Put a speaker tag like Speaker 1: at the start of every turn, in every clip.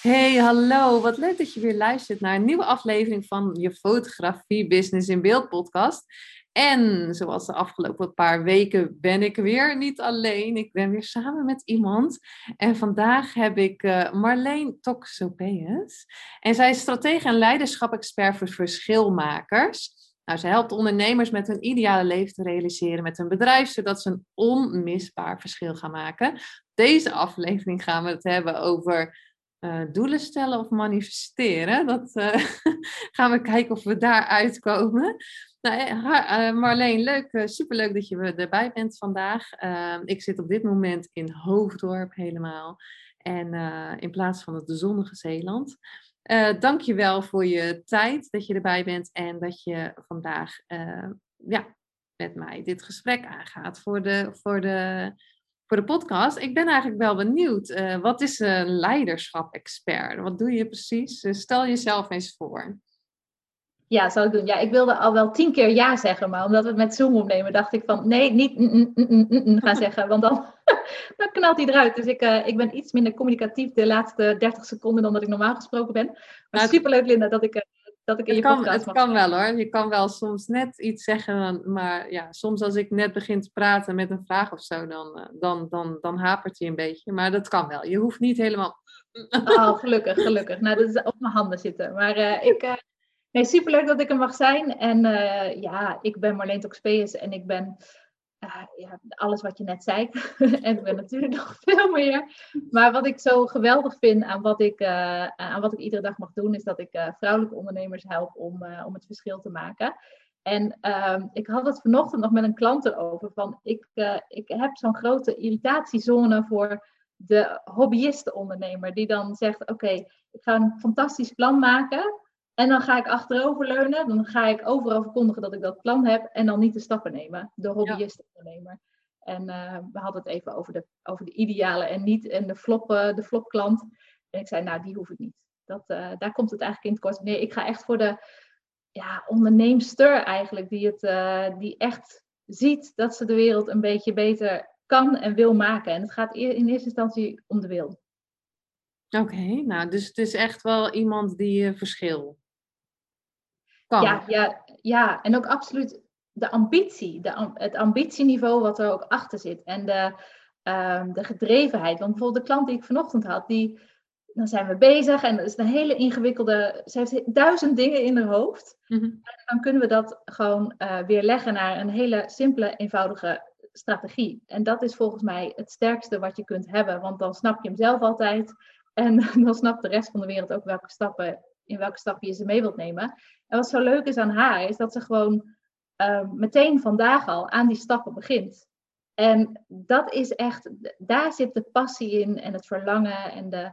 Speaker 1: Hey, hallo. Wat leuk dat je weer luistert naar een nieuwe aflevering van je Fotografie Business in Beeld podcast. En zoals de afgelopen paar weken ben ik weer niet alleen. Ik ben weer samen met iemand. En vandaag heb ik uh, Marleen Toxopeus. En zij is stratege en leiderschap-expert voor verschilmakers. Nou, ze helpt ondernemers met hun ideale leven te realiseren met hun bedrijf, zodat ze een onmisbaar verschil gaan maken. Deze aflevering gaan we het hebben over uh, doelen stellen of manifesteren. Dat uh, gaan we kijken of we daar uitkomen. Nou, uh, Marleen, leuk, superleuk dat je erbij bent vandaag. Ehm, ik zit op dit moment in Hoofddorp helemaal. En in plaats van het zonnige Zeeland. Dank je wel voor je tijd dat je erbij bent en dat je vandaag ja, met mij dit gesprek aangaat voor de, voor de voor de podcast. Ik ben eigenlijk wel benieuwd. Uh, wat is een leiderschap-expert? Wat doe je precies? Uh, stel jezelf eens voor.
Speaker 2: Ja, zal ik doen. Ja, ik wilde al wel tien keer ja zeggen, maar omdat we het met Zoom opnemen, dacht ik van nee, niet mm, mm, mm, gaan zeggen, want dan, dan knalt hij eruit. Dus ik, uh, ik ben iets minder communicatief de laatste 30 seconden dan dat ik normaal gesproken ben. Maar nou, superleuk, Linda, dat ik dat ik in
Speaker 1: het je kan, Het kan wel hoor. Je kan wel soms net iets zeggen, maar ja, soms als ik net begin te praten met een vraag of zo, dan, eh, dan, dan, dan hapert hij een beetje. Maar dat kan wel. Je hoeft niet helemaal...
Speaker 2: Oh, gelukkig, gelukkig. Nou, dat is op mijn handen zitten. Maar uh, ik... Uh, nee, superleuk dat ik er mag zijn. En ja, ik ben Marleen Toxpeus en ik ben ja, alles wat je net zei. en ben natuurlijk nog veel meer. Maar wat ik zo geweldig vind aan wat ik, uh, aan wat ik iedere dag mag doen, is dat ik uh, vrouwelijke ondernemers help om, om het verschil te maken. En ehm, ik had het vanochtend nog met een klant erover. Van ik, ik heb zo'n grote irritatiezone voor de hobbyisten-ondernemer. Die dan zegt: Oké, ik ga een fantastisch plan maken. En dan ga ik achteroverleunen. Dan ga ik overal verkondigen dat ik dat plan heb. En dan niet de stappen nemen. De hobbyist-ondernemer. En uh, we hadden het even over de, over de ideale en niet. En de flop, de flop klant. En ik zei, nou, die hoef ik niet. Dat, uh, daar komt het eigenlijk in het kort. Nee, ik ga echt voor de ja, onderneemster eigenlijk. Die, het, uh, die echt ziet dat ze de wereld een beetje beter kan en wil maken. En het gaat in eerste instantie om de wil.
Speaker 1: Oké, nou, dus het is echt wel iemand die verschil
Speaker 2: ja, ja, ja, en ook absoluut de ambitie, de, het ambitieniveau wat er ook achter zit. En de, um, de gedrevenheid. Want bijvoorbeeld de klant die ik vanochtend had, die, dan zijn we bezig en dat is een hele ingewikkelde, ze heeft duizend dingen in haar hoofd. Mhm. En dan kunnen we dat gewoon uh, weer leggen naar een hele simpele, eenvoudige strategie. En dat is volgens mij het sterkste wat je kunt hebben, want dan snap je hem zelf altijd. En dan snapt de rest van de wereld ook welke stappen in welke stap je ze mee wilt nemen. En wat zo leuk is aan haar, is dat ze gewoon uh, meteen vandaag al aan die stappen begint. En dat is echt, daar zit de passie in en het verlangen en de,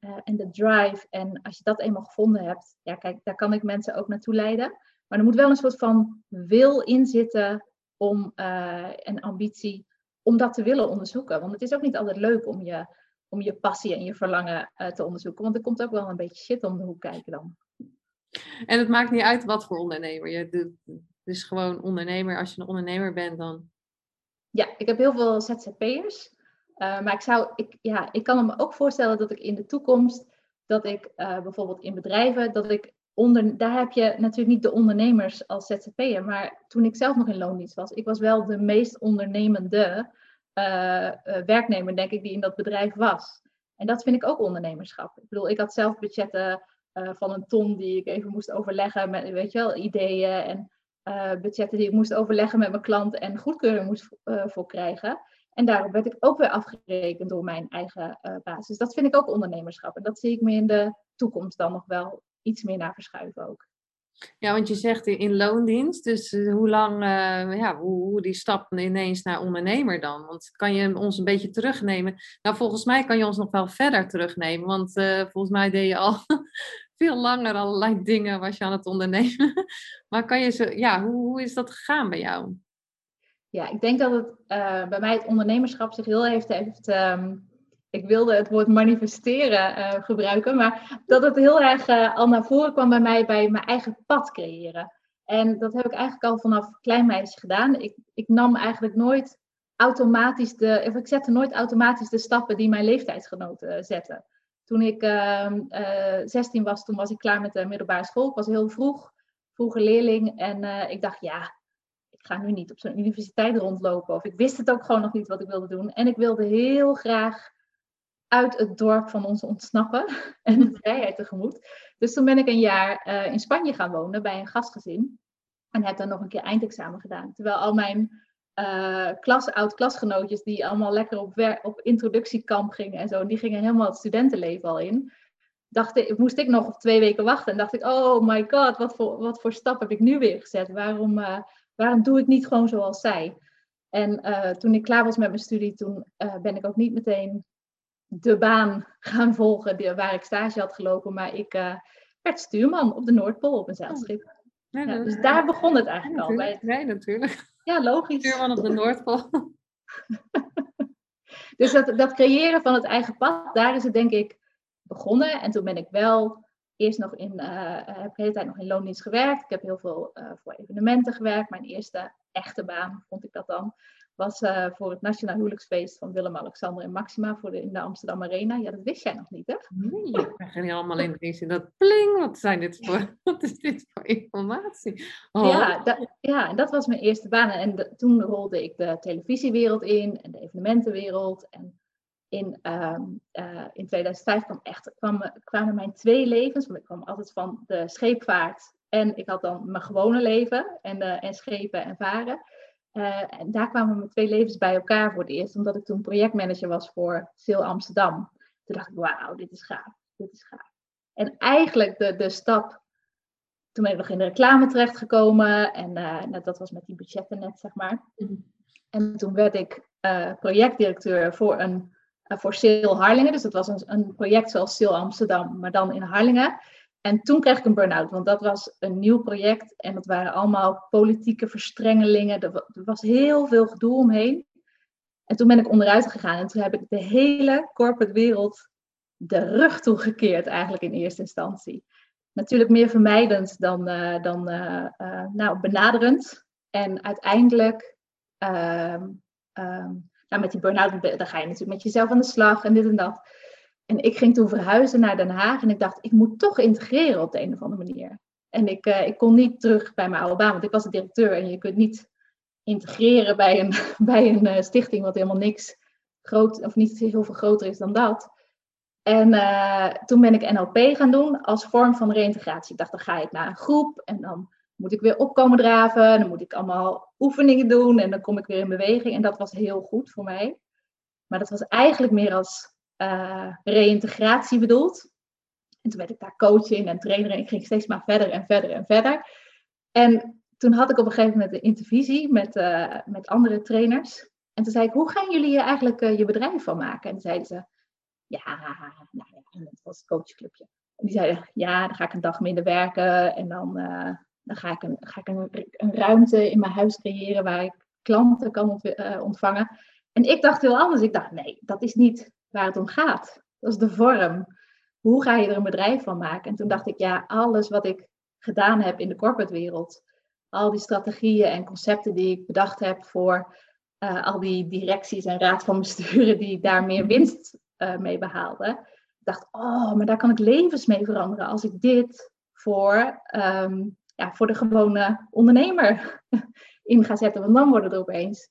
Speaker 2: uh, en de drive. En als je dat eenmaal gevonden hebt, ja kijk, daar kan ik mensen ook naartoe leiden. Maar er moet wel een soort van wil in zitten om, uh, en ambitie om dat te willen onderzoeken. Want het is ook niet altijd leuk om je om je passie en je verlangen uh, te onderzoeken. Want er komt ook wel een beetje shit om de hoek kijken dan.
Speaker 1: En het maakt niet uit wat voor ondernemer. Je doet, dus gewoon ondernemer. Als je een ondernemer bent, dan.
Speaker 2: Ja, ik heb heel veel ZZP'ers. Uh, maar ik, zou, ik, ja, ik kan me ook voorstellen dat ik in de toekomst, dat ik uh, bijvoorbeeld in bedrijven, dat ik onder, daar heb je natuurlijk niet de ondernemers als ZZP'er. Maar toen ik zelf nog in loondienst was, ik was wel de meest ondernemende uh, werknemer, denk ik, die in dat bedrijf was. En dat vind ik ook ondernemerschap. Ik bedoel, ik had zelf budgetten uh, van een ton die ik even moest overleggen met, weet je wel, ideeën en budgetten die ik moest overleggen met mijn klant en goedkeuring moest voor krijgen. En daarop werd ik ook weer afgerekend door mijn eigen basis. Dat vind ik ook ondernemerschap. En dat zie ik me in de toekomst dan nog wel iets meer naar verschuiven ook.
Speaker 1: Ja, want je zegt in loondienst, dus eh, hoe lang, uh, ja, hoe, hoe, die stap ineens naar ondernemer dan? Want kan je ons een beetje terugnemen? Nou, volgens mij kan je ons nog wel verder terugnemen, want uh, volgens mij deed je al veel langer allerlei dingen was je aan het ondernemen. maar kan je ze, ja, hoe, hoe is dat gegaan bij jou?
Speaker 2: Ja, ik denk dat het bij mij het ondernemerschap zich heel heeft, heeft um, ik wilde het woord manifesteren uh, gebruiken, maar dat het heel erg uh, al naar voren kwam bij mij bij mijn eigen pad creëren. En dat heb ik eigenlijk al vanaf klein meisje gedaan. Ik, ik nam eigenlijk nooit automatisch de, of ik zette nooit automatisch de stappen die mijn leeftijdsgenoten zetten. Toen ik uh, ehm, 16 eh, was, toen was ik klaar met de middelbare school. Ik was heel vroeg, vroege leerling. En ik dacht, ja, ik ga nu niet op zo'n universiteit rondlopen. Of ik wist het ook gewoon nog niet wat ik wilde doen. En ik wilde heel graag uit het dorp van ons ontsnappen en de vrijheid tegemoet. Dus toen ben ik een jaar eh, in Spanje gaan wonen bij een gastgezin. En heb dan nog een keer eindexamen gedaan. Terwijl al mijn uh, klas, oud-klasgenootjes, die allemaal lekker op, op introductiekamp gingen en zo, die gingen helemaal het studentenleven al in. Dacht ik, moest ik nog twee weken wachten en dacht ik, oh my god, wat voor, wat voor stap heb ik nu weer gezet? Waarom, uh, waarom doe ik niet gewoon zoals zij? En toen ik klaar was met mijn studie, toen ben ik ook niet meteen de baan gaan volgen die, waar ik stage had gelopen. Maar ik uh, werd stuurman op de Noordpool op een zeilschip. Ja, ja, dus daar begon het eigenlijk
Speaker 1: al.
Speaker 2: Bij
Speaker 1: Nee, natuurlijk.
Speaker 2: Ja, logisch.
Speaker 1: Stuurman op de Noordpool.
Speaker 2: dus dat, dat creëren van het eigen pad, daar is het denk ik begonnen. En toen ben ik wel eerst nog in, uh, heb de hele tijd nog in loondienst gewerkt. Ik heb heel veel uh, voor evenementen gewerkt. Mijn eerste echte baan vond ik dat dan was uh, voor het Nationaal Huwelijksfeest van Willem-Alexander en Maxima voor de, in de Amsterdam Arena. Ja, dat wist jij nog niet, hè?
Speaker 1: Nee, ik ben niet allemaal in in dat pling. Wat, zijn dit voor, wat is dit voor informatie?
Speaker 2: Oh. Ja, dat, ja, en dat was mijn eerste baan. En toen rolde ik de televisiewereld in en de evenementenwereld. En in, um, uh, in 2005 kwam echt, kwam, kwamen mijn twee levens, want ik kwam altijd van de scheepvaart en ik had dan mijn gewone leven en, uh, en schepen en varen. Uh, en daar kwamen mijn twee levens bij elkaar voor het eerst, omdat ik toen projectmanager was voor Sail Amsterdam. Toen dacht ik, wauw, dit is gaaf, dit is gaaf. En eigenlijk de, de stap, toen ben ik nog in de reclame terechtgekomen en uh, dat was met die budgetten net, zeg maar. Mhm. En toen werd ik uh, projectdirecteur voor een voor Sail Harlingen. Dus dat was een, een project zoals Sail Amsterdam, maar dan in Harlingen. En toen kreeg ik een burn-out, want dat was een nieuw project en dat waren allemaal politieke verstrengelingen. Er was heel veel gedoe omheen. En toen ben ik onderuit gegaan en toen heb ik de hele corporate wereld de rug toegekeerd, eigenlijk in eerste instantie. Natuurlijk meer vermijdend dan, uh, dan uh, uh, nou, benaderend. En uiteindelijk, ehm, ehm, nou, met die burn-out, dan ga je natuurlijk met jezelf aan de slag en dit en dat. En ik ging toen verhuizen naar Den Haag en ik dacht, ik moet toch integreren op de een of andere manier. En ik, uh, ik kon niet terug bij mijn oude baan, want ik was de directeur en je kunt niet integreren bij een, bij een uh, stichting wat helemaal niks groot, of niet heel veel groter is dan dat. En uh, toen ben ik NLP gaan doen als vorm van reïntegratie. Ik dacht, dan ga ik naar een groep en dan moet ik weer opkomen draven. Dan moet ik allemaal oefeningen doen en dan kom ik weer in beweging. En dat was heel goed voor mij. Maar dat was eigenlijk meer als uh, reïntegratie bedoeld. En toen werd ik daar coach in en trainer en ik ging steeds maar verder en verder en verder. En toen had ik op een gegeven moment een intervisie met, uh, met andere trainers. En toen zei ik, hoe gaan jullie hier eigenlijk uh, je bedrijf van maken? En toen zeiden ze, ja, nou ja, dat was het coachclubje. En die zeiden, ja, dan ga ik een dag minder werken en dan, dan ga ik, een, ga ik een, een, ruimte in mijn huis creëren waar ik klanten kan ontvangen. En ik dacht heel anders. Ik dacht, nee, dat is niet waar het om gaat. Dat is de vorm. Hoe ga je er een bedrijf van maken? En toen dacht ik, ja, alles wat ik gedaan heb in de corporate wereld, al die strategieën en concepten die ik bedacht heb voor uh, al die directies en raad van besturen die daar meer winst uh, mee behaalden. Ik dacht, oh, maar daar kan ik levens mee veranderen als ik dit voor, um, ja, voor de gewone ondernemer in ga zetten. Want dan worden er opeens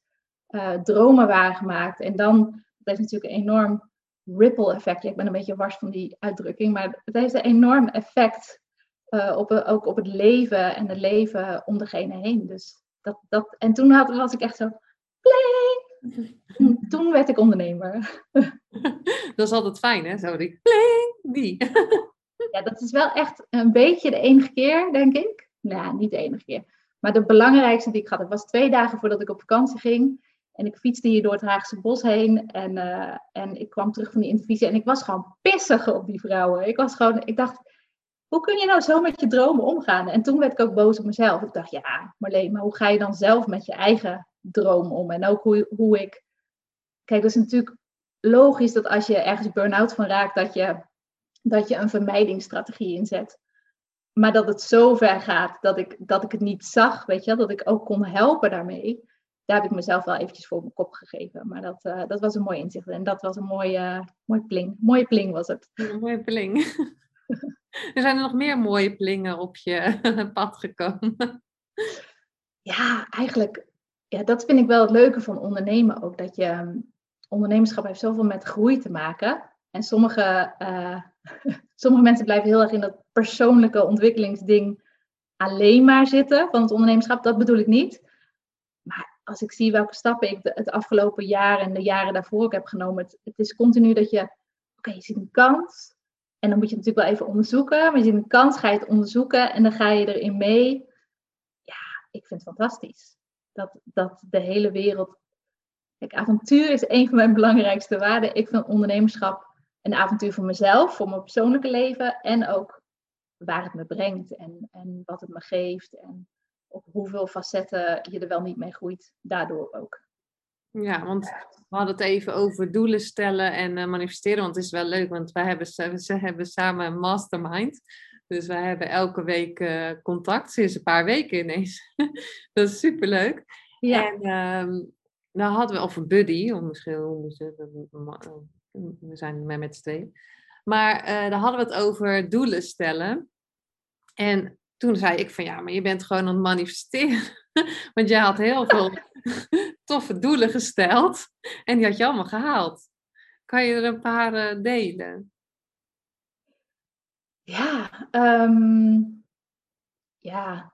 Speaker 2: uh, dromen waargemaakt. En dan, dat heeft natuurlijk een enorm ripple effect. ik ben een beetje wars van die uitdrukking, maar het heeft een enorm effect uh, op, ook op het leven en het leven om degene heen. Dus dat, dat, en toen had, was ik echt zo, pling! Toen werd ik ondernemer.
Speaker 1: Dat is altijd fijn, hè? Zo die pling, die.
Speaker 2: Ja, dat is wel echt een beetje de enige keer, denk ik. Nou niet de enige keer. Maar de belangrijkste die ik had, het was twee dagen voordat ik op vakantie ging. En ik fietste hier door het Haagse bos heen. En, uh, en ik kwam terug van die intervisie. En ik was gewoon pissig op die vrouwen. Ik was gewoon, ik dacht, hoe kun je nou zo met je dromen omgaan? En toen werd ik ook boos op mezelf. Ik dacht, ja, Marleen, maar hoe ga je dan zelf met je eigen droom om? En ook hoe, hoe ik. Kijk, dat is natuurlijk logisch dat als je ergens burn-out van raakt, dat je, dat je een vermijdingsstrategie inzet. Maar dat het zo ver gaat dat ik, dat ik het niet zag, weet je, dat ik ook kon helpen daarmee. Daar heb ik mezelf wel eventjes voor mijn kop gegeven. Maar dat, uh, dat was een mooi inzicht. En dat was een mooie, mooi pling. Mooie pling was het.
Speaker 1: Een mooie pling. er zijn er nog meer mooie plingen op je pad gekomen.
Speaker 2: Ja, eigenlijk. Ja, dat vind ik wel het leuke van ondernemen ook. Dat je ondernemerschap heeft zoveel met groei te maken. En sommige, uh, sommige mensen blijven heel erg in dat persoonlijke ontwikkelingsding alleen maar zitten van het ondernemerschap. Dat bedoel ik niet. Als ik zie welke stappen ik het afgelopen jaar en de jaren daarvoor ook heb genomen, het, het is continu dat je, oké, je ziet een kans. En dan moet je het natuurlijk wel even onderzoeken. Maar je ziet een kans, ga je het onderzoeken en dan ga je erin mee. Ja, ik vind het fantastisch. Dat, dat de hele wereld Kijk, avontuur is een van mijn belangrijkste waarden. Ik vind ondernemerschap een avontuur voor mezelf, voor mijn persoonlijke leven en ook waar het me brengt en, en wat het me geeft en op hoeveel facetten je er wel niet mee groeit, daardoor ook.
Speaker 1: Ja, want we hadden het even over doelen stellen en uh, manifesteren, want het is wel leuk, want wij hebben, ze hebben samen een mastermind. Dus wij hebben elke week uh, contact, sinds een paar weken ineens. dat is superleuk. Ja. En um, nou hadden we, of een buddy, of misschien, we zijn met met twee. Maar uh, daar hadden we het over doelen stellen. En toen zei ik van ja, maar je bent gewoon aan het manifesteren. Want jij had heel veel toffe doelen gesteld. En die had je allemaal gehaald. Kan je er een paar uh, delen?
Speaker 2: Ja, um, ja.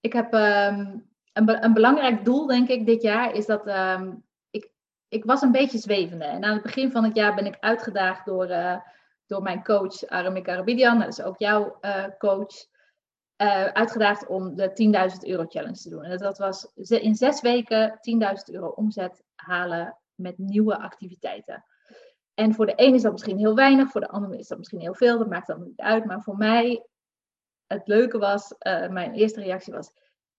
Speaker 2: Ik heb um, een, een, belangrijk doel, denk ik, dit jaar is dat um, ik, ik was een beetje zwevende. En aan het begin van het jaar ben ik uitgedaagd door, uh, door mijn coach Aramik Arabidian, dat is ook jouw uh, coach, uh, uitgedaagd om de 10.000 euro challenge te doen. En dat was in zes weken 10.000 euro omzet halen met nieuwe activiteiten. En voor de een is dat misschien heel weinig, voor de ander is dat misschien heel veel, dat maakt dan niet uit. Maar voor mij, het leuke was, mijn eerste reactie was,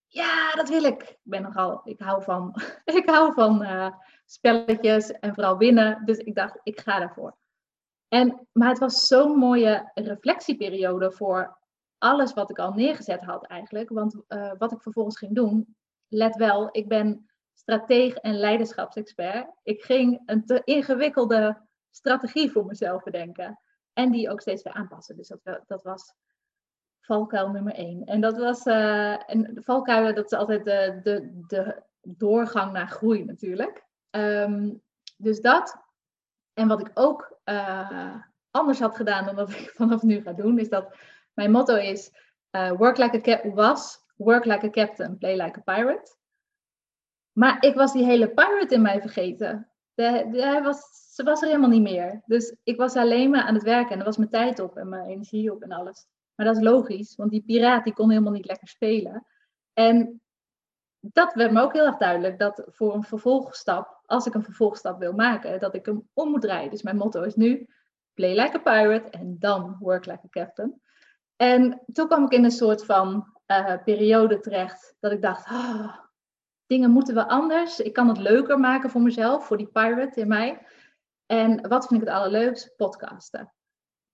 Speaker 2: ja, dat wil ik. Ik ben nogal, ik hou van, ik hou van uh, spelletjes en vooral winnen. Dus ik dacht, ik ga daarvoor. En, maar het was zo'n mooie reflectieperiode voor alles wat ik al neergezet had eigenlijk. Want uh, wat ik vervolgens ging doen, let wel, ik ben strateeg en leiderschapsexpert. Ik ging een te ingewikkelde strategie voor mezelf bedenken. En die ook steeds weer aanpassen. Dus dat, dat was valkuil nummer één. En dat was, uh, en de valkuilen, dat is altijd de, de, de doorgang naar groei natuurlijk. Um, dus dat. En wat ik ook uh, anders had gedaan dan wat ik vanaf nu ga doen, is dat mijn motto is: uh, work like a cap was, work like a captain, play like a pirate. Maar ik was die hele pirate in mij vergeten. De, hij was, ze was er helemaal niet meer. Dus ik was alleen maar aan het werken en er was mijn tijd op en mijn energie op en alles. Maar dat is logisch, want die piraat die kon helemaal niet lekker spelen. En dat werd me ook heel erg duidelijk, dat voor een vervolgstap, als ik een vervolgstap wil maken, dat ik hem om moet draaien. Dus mijn motto is nu, play like a pirate en dan work like a captain. En toen kwam ik in een soort van uh, periode terecht, dat ik dacht, oh, dingen moeten wel anders. Ik kan het leuker maken voor mezelf, voor die pirate in mij. En wat vind ik het allerleukst? Podcasten.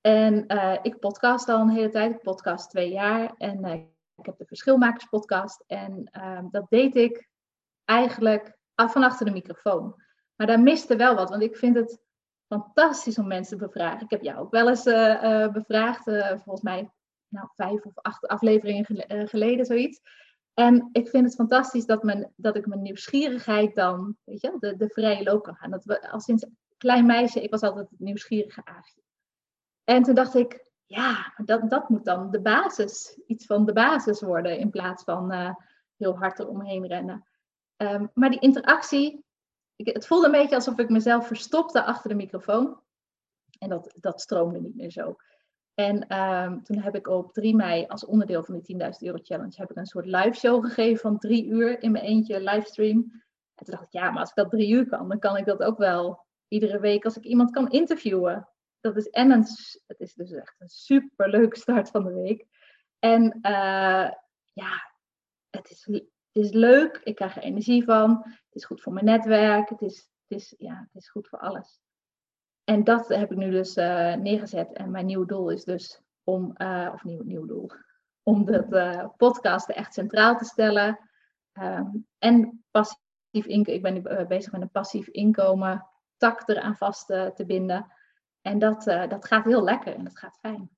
Speaker 2: En uh, ik podcast al een hele tijd. Ik podcast twee jaar. En uh, ik heb de Verschilmakerspodcast. En uh, dat deed ik eigenlijk van achter de microfoon. Maar daar miste wel wat. Want ik vind het fantastisch om mensen te bevragen. Ik heb jou ook wel eens bevraagd. volgens mij nou, vijf of acht afleveringen geleden, zoiets. En ik vind het fantastisch dat, men, dat ik mijn nieuwsgierigheid dan, weet je, de, de vrije loop kan gaan. Dat we, al sinds klein meisje, ik was altijd het nieuwsgierige aagje. En toen dacht ik, ja, dat, dat moet dan de basis, iets van de basis worden in plaats van uh, heel hard eromheen rennen. Um, maar die interactie, ik, het voelde een beetje alsof ik mezelf verstopte achter de microfoon. En dat, dat stroomde niet meer zo. En ehm, toen heb ik op 3 mei als onderdeel van die 10.000 euro challenge heb ik een soort live show gegeven van drie uur in mijn eentje livestream. En toen dacht ik, ja, maar als ik dat drie uur kan, dan kan ik dat ook wel iedere week als ik iemand kan interviewen. Dat is en een, het is dus echt een super leuke start van de week. En uh, ja, het is, het is leuk. Ik krijg er energie van. Het is goed voor mijn netwerk. Het is, het is, ja, het is goed voor alles. En dat heb ik nu dus uh, neergezet. En mijn nieuwe doel is dus om, uh, of nieuw, nieuw doel, om dat uh, podcast echt centraal te stellen. Um, en passief inkomen. Ik ben nu bezig met een passief inkomen tak eraan vast te binden. En dat, dat gaat heel lekker en dat gaat fijn.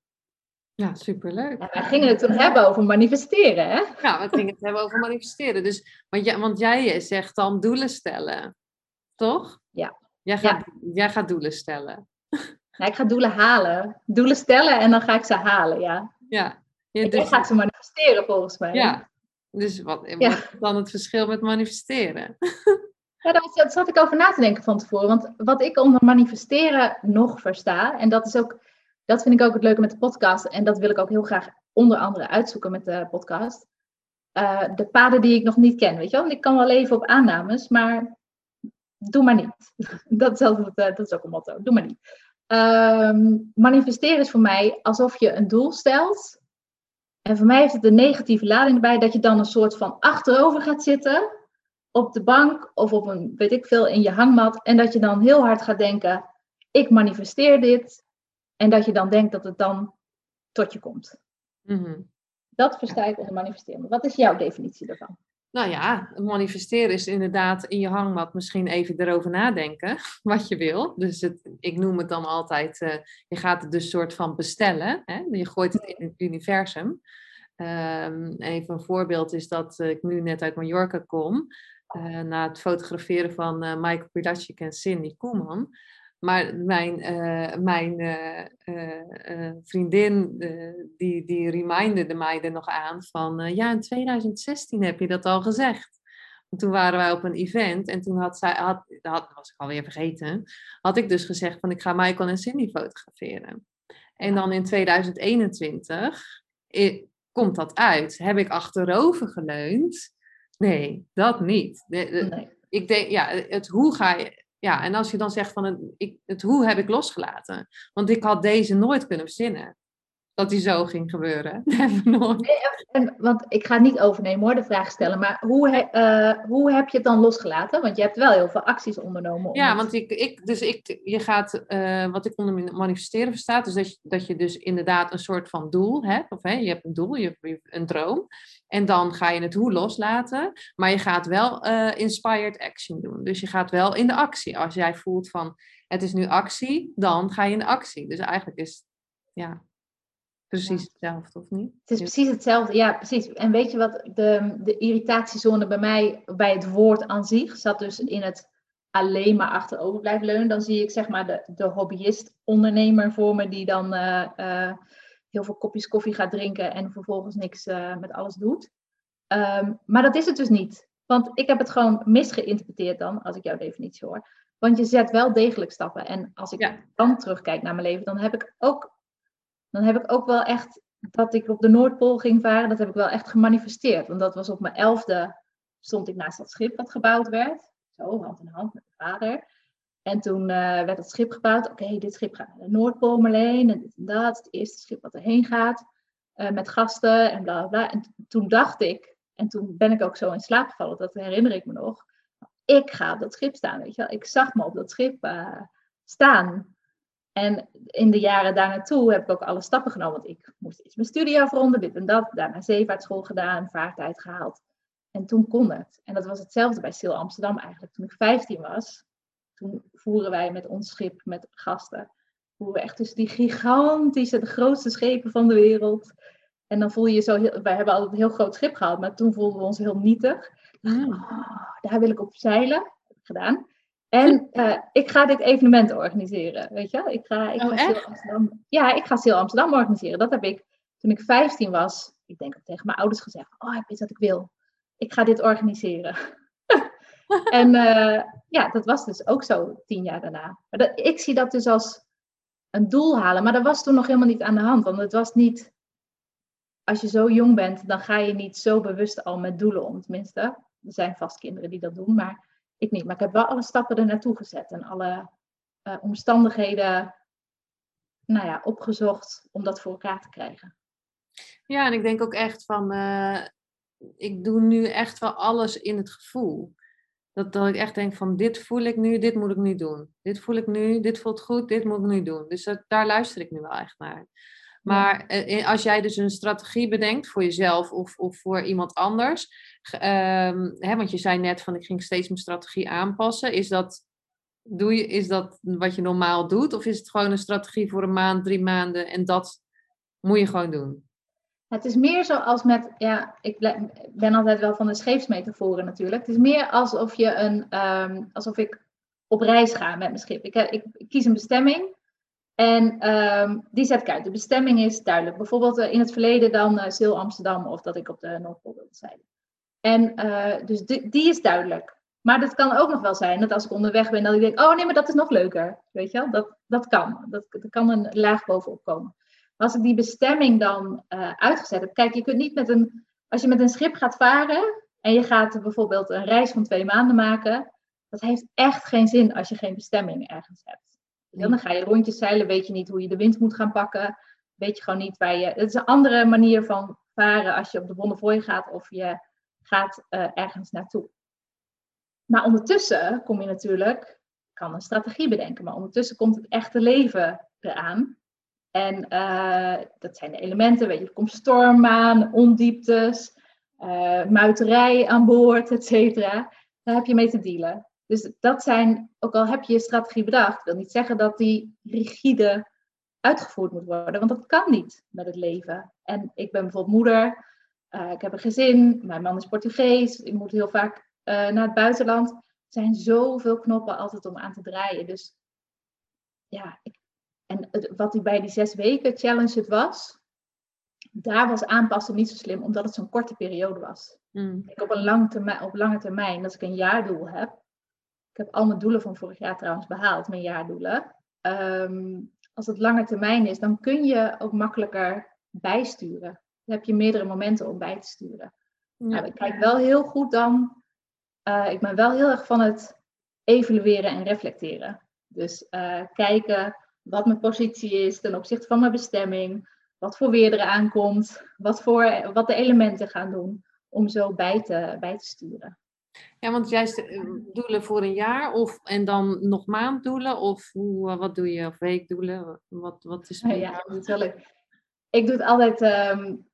Speaker 1: Ja, superleuk.
Speaker 2: Ja, wij gingen het toen hebben over manifesteren, hè?
Speaker 1: Ja, we gingen het hebben over manifesteren. Dus, want, jij, want jij zegt dan doelen stellen, toch?
Speaker 2: Ja.
Speaker 1: Jij gaat, jij gaat doelen stellen.
Speaker 2: Ja, ik ga doelen halen. Doelen stellen en dan ga ik ze halen, ja.
Speaker 1: Ja.
Speaker 2: ja dus... Ik ga ze manifesteren, volgens mij.
Speaker 1: Ja. Dus wat, wat is dan het verschil met manifesteren?
Speaker 2: Ja, daar zat ik over na te denken van tevoren. Want wat ik onder manifesteren nog versta, en dat is ook dat vind ik ook het leuke met de podcast. En dat wil ik ook heel graag onder andere uitzoeken met de podcast. Uh, de paden die ik nog niet ken, weet je wel. Want ik kan wel leven op aannames, maar doe maar niet. dat, is ook, eh, dat is ook een motto. Doe maar niet. Um, manifesteren is voor mij alsof je een doel stelt. En voor mij heeft het een negatieve lading erbij dat je dan een soort van achterover gaat zitten op de bank of op een, weet ik veel, in je hangmat. En dat je dan heel hard gaat denken, ik manifesteer dit. En dat je dan denkt dat het dan tot je komt. Mm Dat versta ik onder manifesteren. Wat is jouw definitie daarvan?
Speaker 1: Nou ja, manifesteren is inderdaad in je hangmat misschien even erover nadenken wat je wil. Dus het, ik noem het dan altijd, uh, je gaat het dus soort van bestellen. Hè? Je gooit het in het universum. Um, even een voorbeeld is dat ik nu net uit Mallorca kom. Uh, na het fotograferen van Michael Pilacic en Cindy Koeman. Maar mijn, uh, mijn uh, vriendin, die, die reminderde mij er nog aan van, ja, in 2016 heb je dat al gezegd. Toen waren wij op een event en toen had zij, had, dat was ik alweer vergeten, had ik dus gezegd van, ik ga Michael en Cindy fotograferen. En dan in 2021 komt dat uit. Heb ik achterover geleund? Nee, dat niet. nee. Ik denk, ja, het hoe ga je ja, en als je dan zegt van het, ik, het hoe heb ik losgelaten. Want ik had deze nooit kunnen verzinnen. Dat die zo ging gebeuren.
Speaker 2: nooit. Nee, en, want ik ga het niet overnemen hoor, de vraag stellen. Maar hoe, uh, hoe heb je het dan losgelaten? Want je hebt wel heel veel acties ondernomen.
Speaker 1: ja, want ik, ik, dus ik, je gaat, uh, wat ik onder manifesteren verstaat, dus dat je, dat je dus inderdaad een soort van doel hebt. Of hè, je hebt een doel, je hebt een droom. En dan ga je het hoe loslaten, maar je gaat wel uh, inspired action doen. Dus je gaat wel in de actie. Als jij voelt van het is nu actie, dan ga je in de actie. Dus eigenlijk is ja, precies hetzelfde, of niet?
Speaker 2: Het is precies hetzelfde, ja, precies. En weet je wat, de, de irritatiezone bij mij, bij het woord aan zich, zat dus in het alleen maar achterover blijven leunen. Dan zie ik zeg maar de, de hobbyist-ondernemer voor me die dan... Uh, uh, heel veel kopjes koffie gaat drinken en vervolgens niks uh, met alles doet. Um, maar dat is het dus niet. Want ik heb het gewoon misgeïnterpreteerd dan, als ik jouw definitie hoor. Want je zet wel degelijk stappen. En als ik ja. dan terugkijk naar mijn leven, dan heb ik ook, dan heb ik ook wel echt dat ik op de Noordpool ging varen. Dat heb ik wel echt gemanifesteerd. Want dat was op mijn elfde, stond ik naast dat schip wat gebouwd werd. Zo, hand in hand met mijn vader. En toen uh, werd het schip gebouwd. Oké, dit schip gaat naar de Noordpool Marleen. En dit en dat. Het eerste schip wat erheen gaat. Uh, met gasten en bla bla. En toen dacht ik, en toen ben ik ook zo in slaap gevallen. Dat herinner ik me nog. Ik ga op dat schip staan, weet je wel. Ik zag me op dat schip uh, staan. En in de jaren daarnaartoe heb ik ook alle stappen genomen. Want ik moest iets mijn studie afronden, dit en dat. Daarna zeevaartschool gedaan, vaartijd gehaald. En toen kon het. En dat was hetzelfde bij Sil Amsterdam eigenlijk. Toen ik 15 was, toen voeren wij met ons schip met gasten. Voeren we echt dus die gigantische, de grootste schepen van de wereld. En dan voel je je zo heel, wij hebben altijd een heel groot schip gehad, maar toen voelden we ons heel nietig. Mm. Oh, daar wil ik op zeilen. Dat heb ik gedaan. En uh, ik ga dit evenement organiseren, weet je? Ik ga, ik
Speaker 1: oh,
Speaker 2: ga Amsterdam, ja, ik ga Seel Amsterdam organiseren. Dat heb ik toen ik 15 was, ik denk ook tegen mijn ouders gezegd. Oh, ik weet wat ik wil. Ik ga dit organiseren. En uh, ja, dat was dus ook zo tien jaar daarna. Maar dat, ik zie dat dus als een doel halen. Maar dat was toen nog helemaal niet aan de hand. Want het was niet, als je zo jong bent, dan ga je niet zo bewust al met doelen om. Tenminste, er zijn vast kinderen die dat doen, maar ik niet. Maar ik heb wel alle stappen er naartoe gezet en alle uh, omstandigheden nou ja, opgezocht om dat voor elkaar te krijgen.
Speaker 1: Ja, en ik denk ook echt van, uh, ik doe nu echt wel alles in het gevoel. Dat, dat ik echt denk van, dit voel ik nu, dit moet ik nu doen. Dit voel ik nu, dit voelt goed, dit moet ik nu doen. Dus dat, daar luister ik nu wel echt naar. Maar eh, als jij dus een strategie bedenkt voor jezelf of, of voor iemand anders, um, hè, want je zei net van ik ging steeds mijn strategie aanpassen, is dat, doe je, is dat wat je normaal doet of is het gewoon een strategie voor een maand, drie maanden en dat moet je gewoon doen?
Speaker 2: Het is meer zoals met, ja, ik ben altijd wel van de scheepsmetaforen natuurlijk. Het is meer alsof je een, um, alsof ik op reis ga met mijn schip. Ik, ik, ik kies een bestemming en um, die zet ik uit. De bestemming is duidelijk. Bijvoorbeeld uh, in het verleden dan uh, Amsterdam of dat ik op de Noordpool wilde zijn. En dus die, die is duidelijk. Maar dat kan ook nog wel zijn dat als ik onderweg ben, dat ik denk, oh nee, maar dat is nog leuker. Weet je wel, dat, dat kan. Dat, er kan een laag bovenop komen. Als ik die bestemming dan uh, uitgezet heb, kijk, je kunt niet met een, als je met een schip gaat varen en je gaat bijvoorbeeld een reis van twee maanden maken, dat heeft echt geen zin als je geen bestemming ergens hebt. Dan ga je rondjes zeilen, weet je niet hoe je de wind moet gaan pakken, weet je gewoon niet waar je. Het is een andere manier van varen als je op de Bonnefoy gaat of je gaat uh, ergens naartoe. Maar ondertussen kom je natuurlijk, kan een strategie bedenken, maar ondertussen komt het echte leven eraan. En uh, dat zijn de elementen, weet je, er komt storm aan, ondieptes, uh, muiterij aan boord, et cetera. Daar heb je mee te dealen. Dus dat zijn, ook al heb je je strategie bedacht, wil niet zeggen dat die rigide uitgevoerd moet worden, want dat kan niet met het leven. En ik ben bijvoorbeeld moeder, uh, ik heb een gezin, mijn man is Portugees, ik moet heel vaak naar het buitenland. Er zijn zoveel knoppen altijd om aan te draaien. Dus ja, ik, en het, wat die bij die zes weken challenge het was, daar was aanpassen niet zo slim, omdat het zo'n korte periode was. Mm. Ik op, een lang termijn, op lange termijn, als ik een jaardoel heb, ik heb al mijn doelen van vorig jaar trouwens behaald, mijn jaardoelen. Um, als het lange termijn is, dan kun je ook makkelijker bijsturen. Dan heb je meerdere momenten om bij te sturen. Ja. Nou, ik kijk wel heel goed dan. Uh, ik ben wel heel erg van het evalueren en reflecteren. Dus uh, kijken wat mijn positie is ten opzichte van mijn bestemming. Wat voor weer er aankomt. Wat, voor, wat de elementen gaan doen. Om zo bij te, bij te sturen.
Speaker 1: Ja, want juist eh, doelen voor een jaar of en dan nog maanddoelen of hoe, wat doe je of weekdoelen? Wat, wat is
Speaker 2: het? Ja, natuurlijk. Ik doe het altijd um,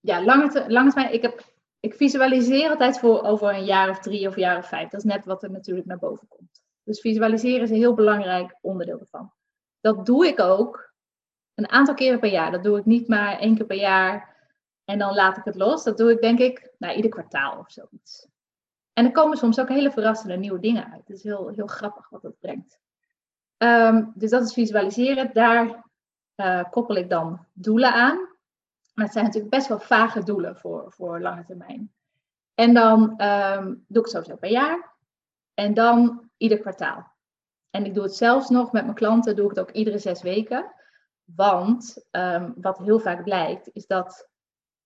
Speaker 2: ja, lange, lange termijn. Ik, heb, ik visualiseer altijd voor over een jaar of drie of een jaar of vijf. Dat is net wat er natuurlijk naar boven komt. Dus visualiseren is een heel belangrijk onderdeel ervan. Dat doe ik ook een aantal keren per jaar. Dat doe ik niet maar één keer per jaar en dan laat ik het los. Dat doe ik denk ik nou, ieder kwartaal of zoiets. En er komen soms ook hele verrassende nieuwe dingen uit. Het is heel, heel grappig wat dat brengt. Um, dus dat is visualiseren. Daar uh, koppel ik dan doelen aan. Maar het zijn natuurlijk best wel vage doelen voor, voor lange termijn. En dan um, doe ik het sowieso per jaar. En dan ieder kwartaal. En ik doe het zelfs nog met mijn klanten, doe ik het ook iedere zes weken. Want um, wat heel vaak blijkt, is dat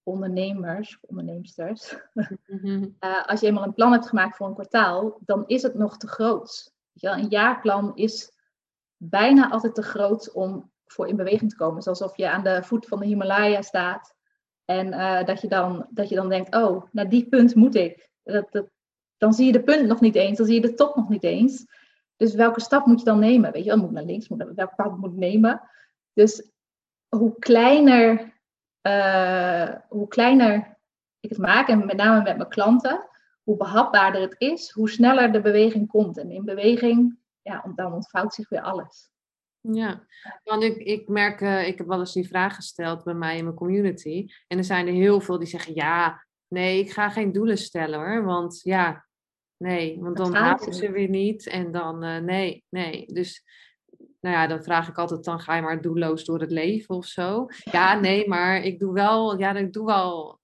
Speaker 2: ondernemers, onderneemsters, uh, als je eenmaal een plan hebt gemaakt voor een kwartaal, dan is het nog te groot. Een jaarplan is bijna altijd te groot om voor in beweging te komen. Zoals alsof je aan de voet van de Himalaya staat en uh, dat, je dan, dat je dan denkt, oh, naar die punt moet ik. Dat, dat, dan zie je de punt nog niet eens, dan zie je de top nog niet eens. Dus welke stap moet je dan nemen? Weet je, dan moet naar links, moet welke pad moet ik nemen? Dus hoe kleiner uh, hoe kleiner ik het maak, en met name met mijn klanten, hoe behapbaarder het is, hoe sneller de beweging komt. En in beweging, ja, dan ontvouwt zich weer alles.
Speaker 1: Ja, want ik, ik merk, uh, ik heb wel eens die vraag gesteld bij mij in mijn community. En er zijn er heel veel die zeggen, ja, nee, ik ga geen doelen stellen hoor. Want ja, nee, want dan haal ik ze weer niet. En dan, uh, nee, nee. Dus nou ja, dan vraag ik altijd, dan ga je maar doelloos door het leven of zo. Ja, nee, maar ik doe wel, ja, ik doe wel,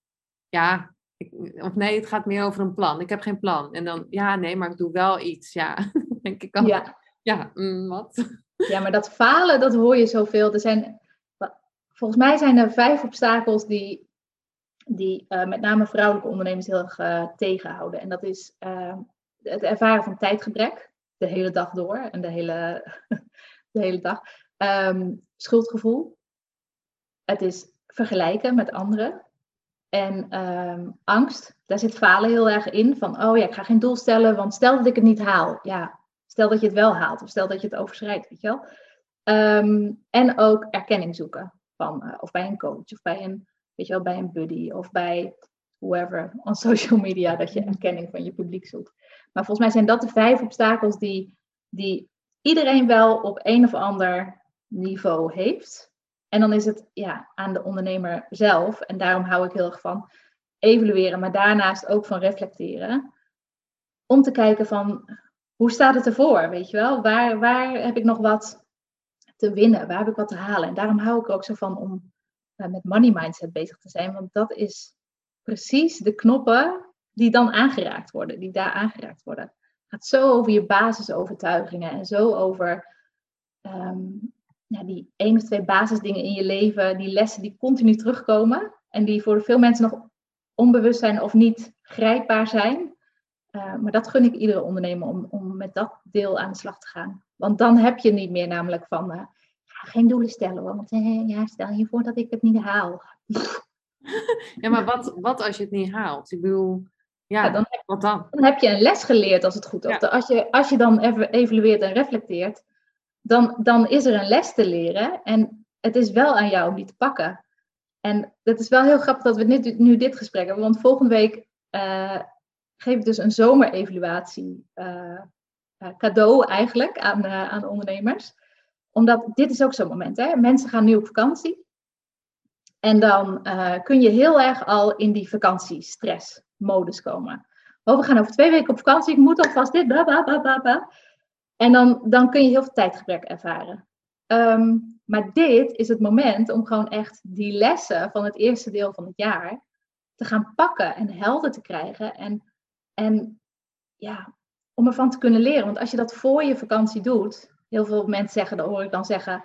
Speaker 1: ja, ik, of nee, het gaat meer over een plan. Ik heb geen plan. En dan, ja, nee, maar ik doe wel iets, ja. denk ik al. Ja, ja mm, wat?
Speaker 2: Ja, maar dat falen, dat hoor je zoveel. Er zijn, volgens mij zijn er vijf obstakels die, die uh, met name vrouwelijke ondernemers heel erg uh, tegenhouden. En dat is uh, het ervaren van tijdgebrek, de hele dag door en de hele, de hele dag. Um, schuldgevoel. Het is vergelijken met anderen. En um, angst, daar zit falen heel erg in. Van, oh ja, ik ga geen doel stellen, want stel dat ik het niet haal. Ja, stel dat je het wel haalt of stel dat je het overschrijdt, weet je wel. En ook erkenning zoeken. Van, uh, of bij een coach, of bij een, weet je wel, bij een buddy, of bij whoever on social media, dat je erkenning van je publiek zoekt. Maar volgens mij zijn dat de vijf obstakels die, die iedereen wel op een of ander niveau heeft. En dan is het ja, aan de ondernemer zelf, en daarom hou ik heel erg van evalueren, maar daarnaast ook van reflecteren. Om te kijken van hoe staat het ervoor, weet je wel? Waar, waar heb ik nog wat te winnen? Waar heb ik wat te halen? En daarom hou ik er ook zo van om met money mindset bezig te zijn, want dat is precies de knoppen die dan aangeraakt worden, die daar aangeraakt worden. Het gaat zo over je basisovertuigingen en zo over ja, die één of twee basisdingen in je leven, die lessen die continu terugkomen en die voor veel mensen nog onbewust zijn of niet grijpbaar zijn. Uh, maar dat gun ik iedere ondernemer om, om met dat deel aan de slag te gaan. Want dan heb je niet meer namelijk van, ga geen doelen stellen hoor, want uh, ja, stel je voor dat ik het niet haal.
Speaker 1: Ja, maar wat, wat als je het niet haalt? Ik bedoel, ja, dan, heb, wat dan?
Speaker 2: Dan heb je een les geleerd als het goed is. Als, je, als je dan even evalueert en reflecteert, dan, dan is er een les te leren. En het is wel aan jou om die te pakken. En het is wel heel grappig dat we nu, nu dit gesprek hebben. Want volgende week uh, geef ik dus een zomerevaluatie uh, cadeau eigenlijk aan, aan ondernemers. Omdat dit is ook zo'n moment. Hè? Mensen gaan nu op vakantie. En dan kun je heel erg al in die vakantiestress-modus komen. Oh, we gaan over twee weken op vakantie. Ik moet alvast dit. Bla. En dan, dan kun je heel veel tijdgebrek ervaren. Um, maar dit is het moment om gewoon echt die lessen van het eerste deel van het jaar te gaan pakken en helder te krijgen. En, en ja, om ervan te kunnen leren. Want als je dat voor je vakantie doet, heel veel mensen zeggen, dan hoor ik dan zeggen,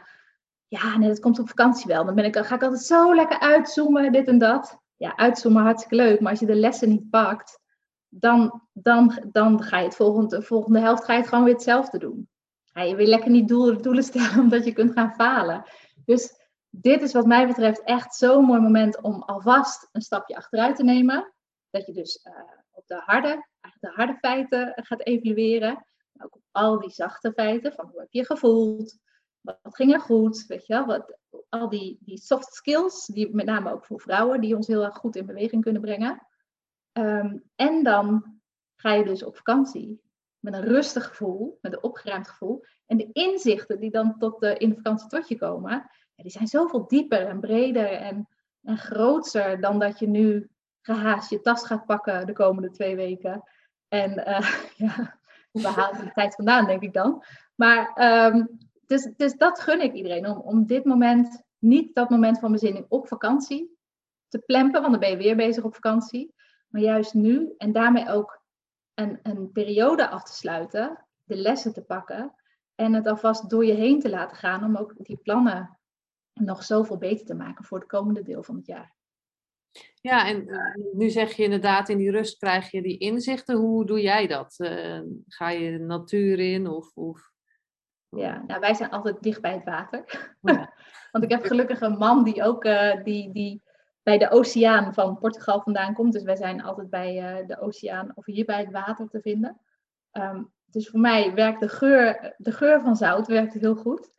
Speaker 2: ja, nee, dat komt op vakantie wel. Dan, ben ik, ga ik altijd zo lekker uitzoomen, dit en dat. Ja, uitzoomen hartstikke leuk, maar als je de lessen niet pakt, dan, dan, dan ga je het volgende, de volgende helft ga je het gewoon weer hetzelfde doen. Je weer lekker niet doelen, doelen stellen omdat je kunt gaan falen. Dus dit is wat mij betreft echt zo'n mooi moment om alvast een stapje achteruit te nemen. Dat je dus uh, op de harde, de harde feiten gaat evalueren. Ook op al die zachte feiten. Van hoe heb je gevoeld? Wat ging er goed? Weet je wel? Wat, al die, die soft skills, die met name ook voor vrouwen, die ons heel erg goed in beweging kunnen brengen. Um, en dan ga je dus op vakantie met een rustig gevoel, met een opgeruimd gevoel. En de inzichten die dan tot de, in de vakantie tot je komen, die zijn zoveel dieper en breder en, en groter dan dat je nu gehaast je tas gaat pakken de komende twee weken. En uh, ja, we halen de tijd vandaan, denk ik dan. Maar um, dus, dus dat gun ik iedereen, om, om dit moment, niet dat moment van bezinning op vakantie te plempen, want dan ben je weer bezig op vakantie. Maar juist nu en daarmee ook een, een periode af te sluiten, de lessen te pakken en het alvast door je heen te laten gaan om ook die plannen nog zoveel beter te maken voor het komende deel van het jaar.
Speaker 1: Ja, en eh, nu zeg je inderdaad, in die rust krijg je die inzichten. Hoe doe jij dat? Uh, ga je de natuur in of, of...
Speaker 2: Ja, nou, wij zijn altijd dicht bij het water. Ja. Want ik heb gelukkig een man die ook uh, die, die bij de oceaan van Portugal vandaan komt. Dus wij zijn altijd bij uh, de oceaan of hier bij het water te vinden. Um, dus voor mij werkt de geur, de geur van zout werkt heel goed.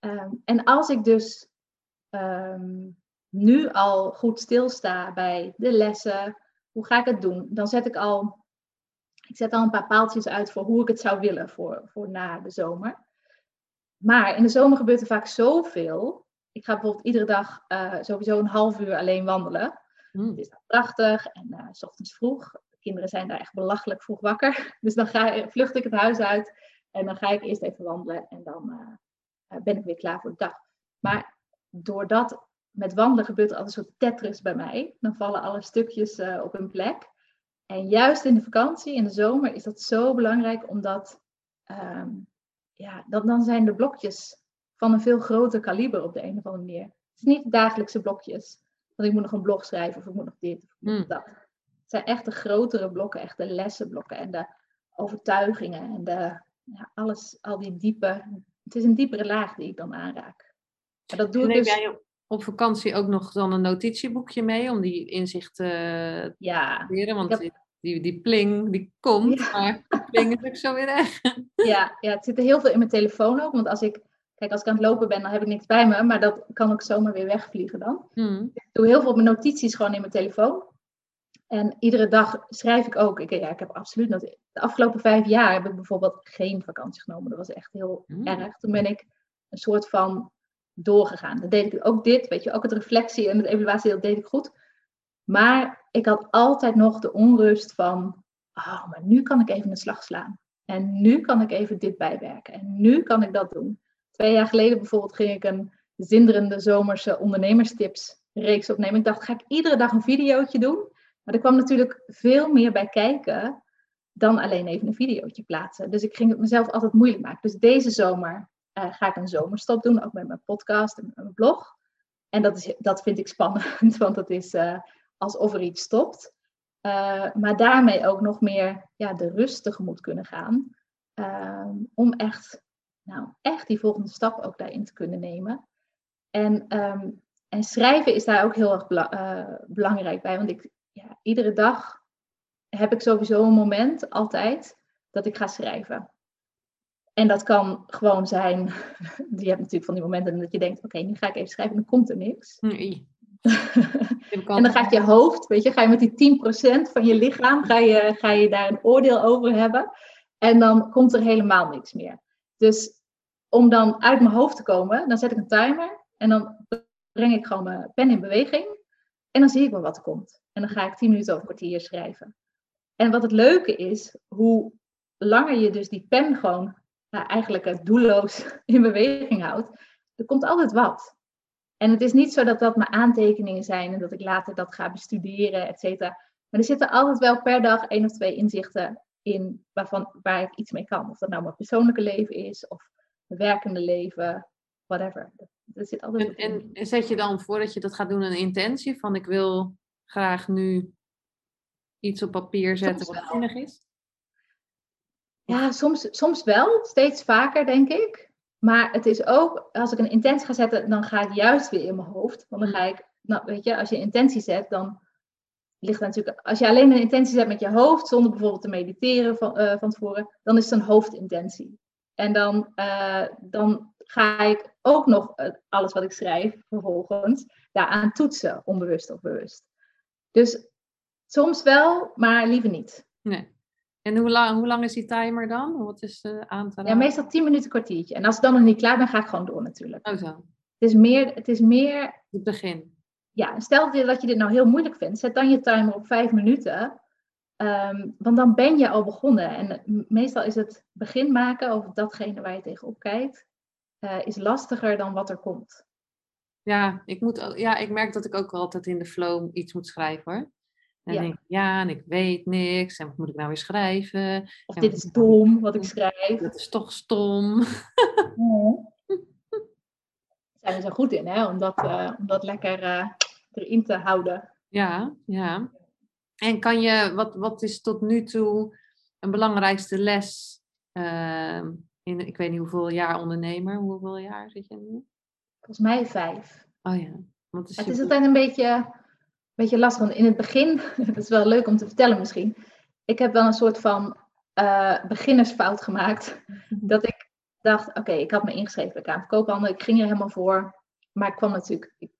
Speaker 2: Um, en als ik dus um, nu al goed stilsta bij de lessen, hoe ga ik het doen? Dan zet ik al, ik zet al een paar paaltjes uit voor hoe ik het zou willen voor, voor na de zomer. Maar in de zomer gebeurt er vaak zoveel ik ga bijvoorbeeld iedere dag uh, sowieso een half uur alleen wandelen. Mm. Het is prachtig en uh, s ochtends vroeg. De kinderen zijn daar echt belachelijk vroeg wakker. Dus dan ga, vlucht ik het huis uit en dan ga ik eerst even wandelen en dan uh, ben ik weer klaar voor de dag. Maar doordat met wandelen gebeurt er altijd een soort tetris bij mij. Dan vallen alle stukjes op hun plek. En juist in de vakantie, in de zomer, is dat zo belangrijk omdat um, ja, dan, dan zijn de blokjes van een veel groter kaliber op de een of andere manier. Het is niet dagelijkse blokjes. Want ik moet nog een blog schrijven of ik moet nog dit of mm. dat. Het zijn echt de grotere blokken, echt de lessenblokken en de overtuigingen en de, ja, alles, al die diepe. Het is een diepere laag die ik dan aanraak.
Speaker 1: Maar dat doe ik dus... jij op vakantie ook nog dan een notitieboekje mee om die inzichten te
Speaker 2: ja,
Speaker 1: leren? Want die, die pling, die komt, maar pling is ook zo weer weg.
Speaker 2: Ja, ja, het zit er heel veel in mijn telefoon ook. Want als ik, kijk, als ik aan het lopen ben, dan heb ik niks bij me. Maar dat kan ook zomaar weer wegvliegen dan. Hmm. Ik doe heel veel op mijn notities gewoon in mijn telefoon. En iedere dag schrijf ik ook. Ik, ja, ik heb absoluut nog. De afgelopen vijf jaar heb ik bijvoorbeeld geen vakantie genomen. Dat was echt heel hmm. erg. Toen ben ik een soort van doorgegaan. Dan deed ik ook dit, weet je, ook het reflectie en het evaluatie, dat deed ik goed. Maar ik had altijd nog de onrust van, oh, maar nu kan ik even een slag slaan. En nu kan ik even dit bijwerken. En nu kan ik dat doen. Twee jaar geleden bijvoorbeeld ging ik een zinderende zomerse ondernemerstips reeks opnemen. Ik dacht, ga ik iedere dag een videootje doen? Maar er kwam natuurlijk veel meer bij kijken dan alleen even een videootje plaatsen. Dus ik ging het mezelf altijd moeilijk maken. Dus deze zomer uh, ga ik een zomerstop doen, ook met mijn podcast en mijn blog. En dat, is, dat vind ik spannend, want het is uh, alsof er iets stopt. Uh, maar daarmee ook nog meer ja, de rust tegemoet kunnen gaan. Ehm, om echt, nou, echt die volgende stap ook daarin te kunnen nemen. En, um, en schrijven is daar ook heel erg belangrijk bij. Want ik, ja, iedere dag heb ik sowieso een moment, altijd, dat ik ga schrijven. En dat kan gewoon zijn, je hebt natuurlijk van die momenten dat je denkt, oké, nu ga ik even schrijven en dan komt er niks. Nee. en dan gaat je hoofd, weet je, ga je met die 10% van je lichaam, ga je, ga je daar een oordeel over hebben. En dan komt er helemaal niks meer. Dus om dan uit mijn hoofd te komen, dan zet ik een timer en dan breng ik gewoon mijn pen in beweging. En dan zie ik wel wat er komt. En dan ga ik 10 minuten of een kwartier schrijven. En wat het leuke is, hoe langer je dus die pen gewoon eigenlijk doelloos in beweging houdt, er komt altijd wat. En het is niet zo dat dat mijn aantekeningen zijn en dat ik later dat ga bestuderen, et cetera. Maar er zitten altijd wel per dag één of twee inzichten in waarvan, waar ik iets mee kan. Of dat nou mijn persoonlijke leven is of mijn werkende leven, whatever. Er zit altijd
Speaker 1: en, en zet je dan voordat je dat gaat doen een intentie van ik wil graag nu iets op papier zetten wat zinnig is?
Speaker 2: Ja, soms, soms wel, steeds vaker denk ik. Maar het is ook, als ik een intentie ga zetten, dan ga ik juist weer in mijn hoofd. Want dan mm. ga ik, nou weet je, als je intentie zet, dan ligt natuurlijk, als je alleen een intentie zet met je hoofd, zonder bijvoorbeeld te mediteren van, uh, van tevoren, dan is het een hoofdintentie. En dan, uh, dan ga ik ook nog uh, alles wat ik schrijf vervolgens daaraan toetsen, onbewust of bewust. Dus soms wel, maar liever niet.
Speaker 1: Nee. En hoe lang, hoe lang is die timer dan? Wat is de aantal?
Speaker 2: Ja, meestal 10 minuten, kwartiertje. En als ik dan nog niet klaar ben, ga ik gewoon door natuurlijk.
Speaker 1: Oh zo.
Speaker 2: Het is meer... Het, is meer...
Speaker 1: het begin.
Speaker 2: Ja, stel dat je dit nou heel moeilijk vindt. Zet dan je timer op 5 minuten. Um, want dan ben je al begonnen. En meestal is het begin maken over datgene waar je tegenop kijkt, uh, is lastiger dan wat er komt.
Speaker 1: Ja ik, moet, ja, ik merk dat ik ook altijd in de flow iets moet schrijven hoor. En ja. denk ik, ja, en ik weet niks. En wat moet ik nou weer schrijven?
Speaker 2: Of dit is dom wat ik schrijf.
Speaker 1: Dat is toch stom.
Speaker 2: Daar zijn we zo goed in, hè? Om dat, uh, om dat lekker uh, erin te houden.
Speaker 1: Ja, ja. En kan je, wat, wat is tot nu toe een belangrijkste les uh, in, ik weet niet hoeveel jaar ondernemer, hoeveel jaar zit je nu?
Speaker 2: Volgens mij vijf.
Speaker 1: Oh ja.
Speaker 2: is het is altijd een beetje beetje lastig. Want in het begin, dat is wel leuk om te vertellen misschien. Ik heb wel een soort van uh, beginnersfout gemaakt. Mhm. Dat ik dacht, oké, ik had me ingeschreven bij Kamer Koophandel. Ik ging er helemaal voor. Maar ik kwam natuurlijk, ik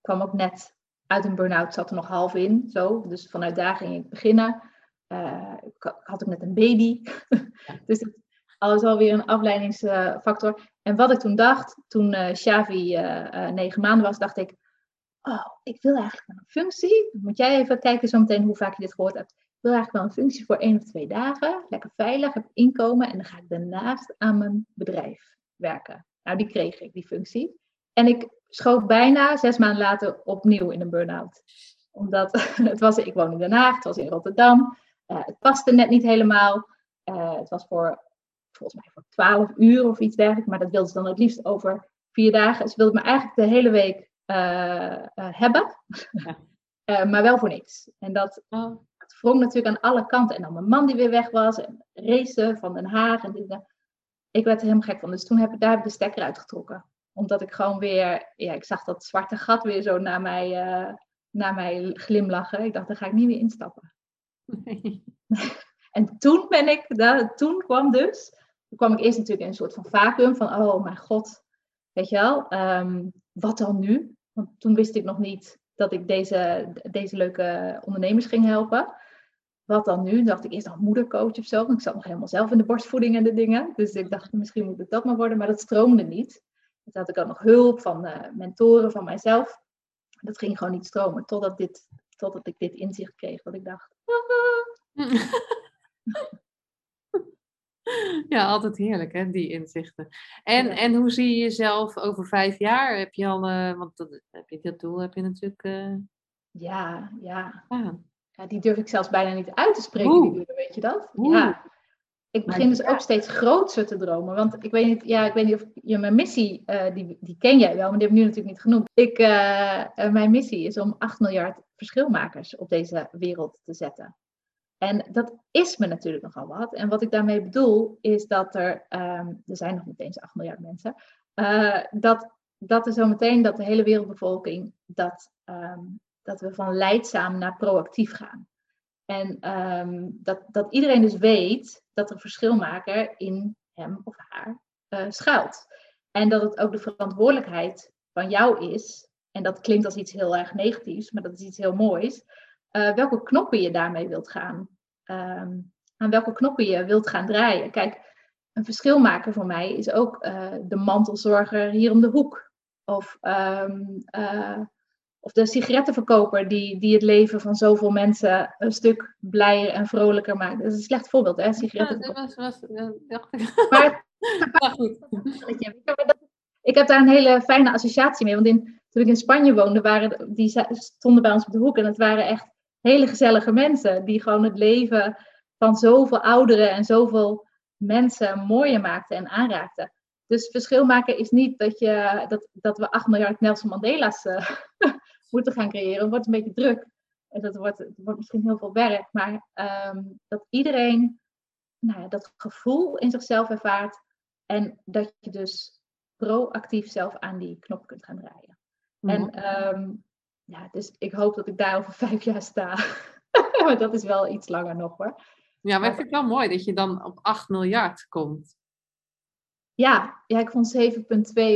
Speaker 2: kwam ook net uit een burn-out, zat er nog half in. Zo. Dus vanuit daar ging ik beginnen. Uh, ik had ook net een baby. dus dat alles alweer een afleidingsfactor. En wat ik toen dacht, toen uh, Xavi negen maanden was, dacht ik, oh, ik wil eigenlijk wel een functie. Dan moet jij even kijken zo meteen hoe vaak je dit gehoord hebt. Ik wil eigenlijk wel een functie voor één of twee dagen. Lekker veilig, heb inkomen. En dan ga ik daarnaast aan mijn bedrijf werken. Nou, die kreeg ik, die functie. En ik schoot bijna zes maanden later opnieuw in een burn-out. Omdat het was, ik woon in Den Haag, het was in Rotterdam. Uh, het paste net niet helemaal. Uh, het was voor volgens mij voor 12 uur of iets dergelijks. Maar dat wilde ze dan het liefst over vier dagen. Ze wilde me eigenlijk de hele week hebben. maar wel voor niks. En dat, oh. dat wrong natuurlijk aan alle kanten. En dan mijn man die weer weg was. En racen van Den Haag. En dit, ik werd er helemaal gek van. Dus toen heb ik daar de stekker uitgetrokken. Omdat ik gewoon weer, ja, ik zag dat zwarte gat weer zo naar mij, uh, naar mij glimlachen. Ik dacht, daar ga ik niet meer instappen. Nee. en toen ben ik, daar, toen kwam dus, toen kwam ik eerst natuurlijk in een soort van vacuüm van, oh mijn god, weet je wel, ehm, wat dan nu? Want toen wist ik nog niet dat ik deze, deze leuke ondernemers ging helpen wat dan nu? dacht ik eerst nog moedercoach of zo. Want ik zat nog helemaal zelf in de borstvoeding en de dingen. Dus ik dacht, misschien moet het dat maar worden. Maar dat stroomde niet. Dus had ik ook nog hulp van uh, mentoren van mijzelf. Dat ging gewoon niet stromen. Totdat, dit, totdat ik dit inzicht kreeg. Dat ik dacht...
Speaker 1: Ja, altijd heerlijk, hè, die inzichten. En, en hoe zie je jezelf over vijf jaar? Heb je al, uh, want dat, heb je dat doel heb je natuurlijk. Uh...
Speaker 2: Ja, ja. Ja, die durf ik zelfs bijna niet uit te spreken, die weet je dat? Ja. Ik begin dus ook steeds groter te dromen. Want ik weet niet, ja, ik weet niet of je mijn missie, uh, die, die ken jij wel, maar die heb ik nu natuurlijk niet genoemd. Ik, mijn missie is om 8 miljard verschilmakers op deze wereld te zetten. En dat is me natuurlijk nogal wat. En wat ik daarmee bedoel, is dat er, um, er zijn nog niet eens 8 miljard mensen, uh, dat, dat er zometeen dat de hele wereldbevolking dat um, dat we van leidzaam naar proactief gaan. En ehm, dat, dat iedereen dus weet dat er een verschilmaker in hem of haar uh, schuilt. En dat het ook de verantwoordelijkheid van jou is, en dat klinkt als iets heel erg negatiefs, maar dat is iets heel moois, uh, welke knoppen je daarmee wilt gaan, um, aan welke knoppen je wilt gaan draaien. Kijk, een verschilmaker voor mij is ook uh, de mantelzorger hier om de hoek. Of um, of de sigarettenverkoper die, die het leven van zoveel mensen een stuk blijer en vrolijker maakt. Dat is een slecht voorbeeld, hè? Sigarettenverkoper. Ja, dat was, was, dacht ik. Maar, ik heb daar een hele fijne associatie mee. Want in, toen ik in Spanje woonde, waren, die stonden bij ons op de hoek. En het waren echt hele gezellige mensen. Die gewoon het leven van zoveel ouderen en zoveel mensen mooier maakten en aanraakten. Dus verschil maken is niet dat, je, dat, dat we 8 miljard Nelson Mandela's uh, moeten gaan creëren. Het wordt een beetje druk. En dat wordt, het wordt misschien heel veel werk. Maar um, dat iedereen nou ja, dat gevoel in zichzelf ervaart. En dat je dus proactief zelf aan die knop kunt gaan draaien. Mm. En um, ja, dus ik hoop dat ik daar over vijf jaar sta. maar dat is wel iets langer nog hoor.
Speaker 1: Ja, maar ik vind het wel mooi dat je dan op 8 miljard komt.
Speaker 2: Ja, ja ik vond 7,2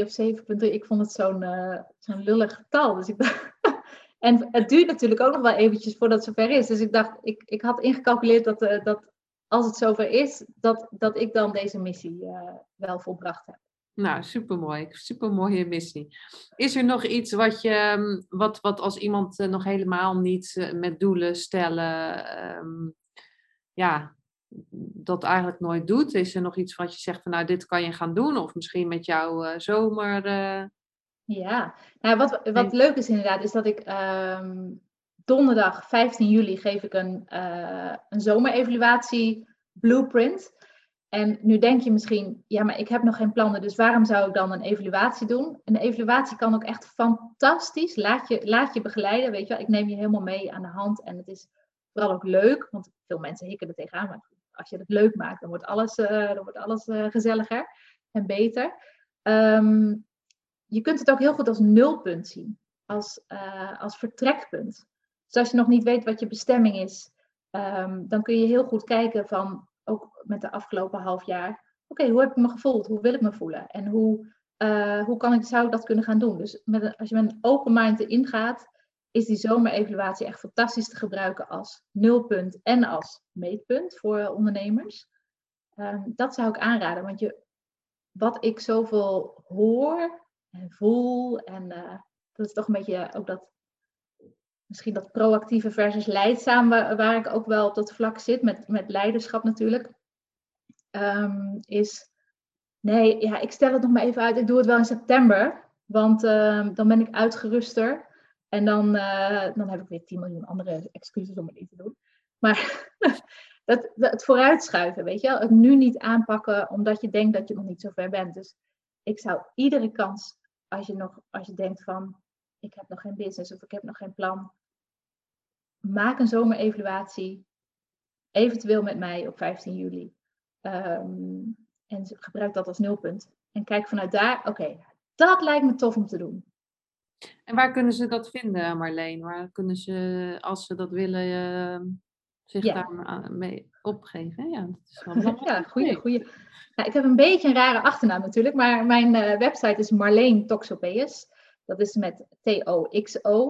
Speaker 2: of 7,3, ik vond het zo'n uh, zo'n lullig getal. Dus ik dacht, en het duurt natuurlijk ook nog wel eventjes voordat het zover is. Dus ik dacht, ik, ik had ingecalculeerd dat, uh, dat als het zover is, dat, dat ik dan deze missie uh, wel volbracht heb.
Speaker 1: Nou, supermooi. Supermooie missie. Is er nog iets wat je, mm, wat, wat als iemand nog helemaal niet met doelen stellen, um, ja, dat eigenlijk nooit doet? Is er nog iets wat je zegt van nou, dit kan je gaan doen? Of misschien met jouw uh, zomer. Uh...
Speaker 2: Ja, nou, wat, wat leuk is inderdaad, is dat ik um, donderdag 15 juli geef ik een, uh, een zomerevaluatie blueprint. En nu denk je misschien, ja, maar ik heb nog geen plannen, dus waarom zou ik dan een evaluatie doen? Een evaluatie kan ook echt fantastisch. Laat je, laat je begeleiden, weet je wel. Ik neem je helemaal mee aan de hand en het is vooral ook leuk, want veel mensen hikken er tegenaan, maar als je het leuk maakt, dan wordt alles, uh, dan wordt alles uh, gezelliger en beter. Um, je kunt het ook heel goed als nulpunt zien, als, uh, als vertrekpunt. Dus als je nog niet weet wat je bestemming is, um, dan kun je heel goed kijken van, met de afgelopen half jaar, oké, hoe heb ik me gevoeld? Hoe wil ik me voelen? En hoe, hoe kan ik, zou ik dat kunnen gaan doen? Dus met als je met een open mind erin gaat, is die zomerevaluatie echt fantastisch te gebruiken als nulpunt en als meetpunt voor ondernemers. Um, dat zou ik aanraden, want je, wat ik zoveel hoor en voel, en uh, dat is toch een beetje ook dat, misschien dat proactieve versus leidzaam, waar, waar ik ook wel op dat vlak zit, met, met leiderschap natuurlijk, um, is, nee, ja, ik stel het nog maar even uit, ik doe het wel in september, want um, dan ben ik uitgeruster. En dan, uh, dan heb ik weer 10 miljoen andere excuses om het niet te doen. Maar het, het vooruitschuiven, weet je Het nu niet aanpakken omdat je denkt dat je nog niet zo ver bent. Dus ik zou iedere kans, als je, nog, als je denkt van, ik heb nog geen business of ik heb nog geen plan, maak een zomerevaluatie, eventueel met mij op 15 juli. Ehm, en gebruik dat als nulpunt. En kijk vanuit daar, oké, dat lijkt me tof om te doen.
Speaker 1: En waar kunnen ze dat vinden, Marleen? Waar kunnen ze, als ze dat willen, uh, zich daar mee opgeven? Ja, dat is wel
Speaker 2: ja goeie, goeie. Nou, ik heb een beetje een rare achternaam natuurlijk, maar mijn uh, website is Marleen Toxopeus. Dat is met T-O-X-O-P-E-U-S.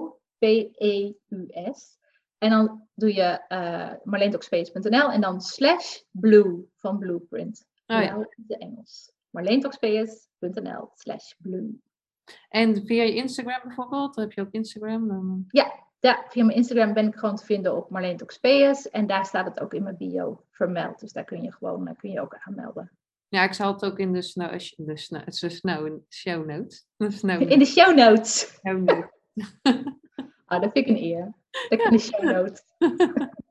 Speaker 2: En dan doe je uh, en dan slash blue van blueprint. Oh, ja. de Engels. marleentoxpace.nl slash blue.
Speaker 1: En via je Instagram bijvoorbeeld? Heb je ook Instagram? Dan...
Speaker 2: Ja, ja, via mijn Instagram ben ik gewoon te vinden op Marleen Toxpeus. En daar staat het ook in mijn bio vermeld. Dus daar kun je gewoon kun je ook aanmelden.
Speaker 1: Ja, ik zal het ook in de, snow, de, snow, de snow, show notes.
Speaker 2: In de show notes. Show notes. ah, dat vind ik een eer. Dat in de show notes.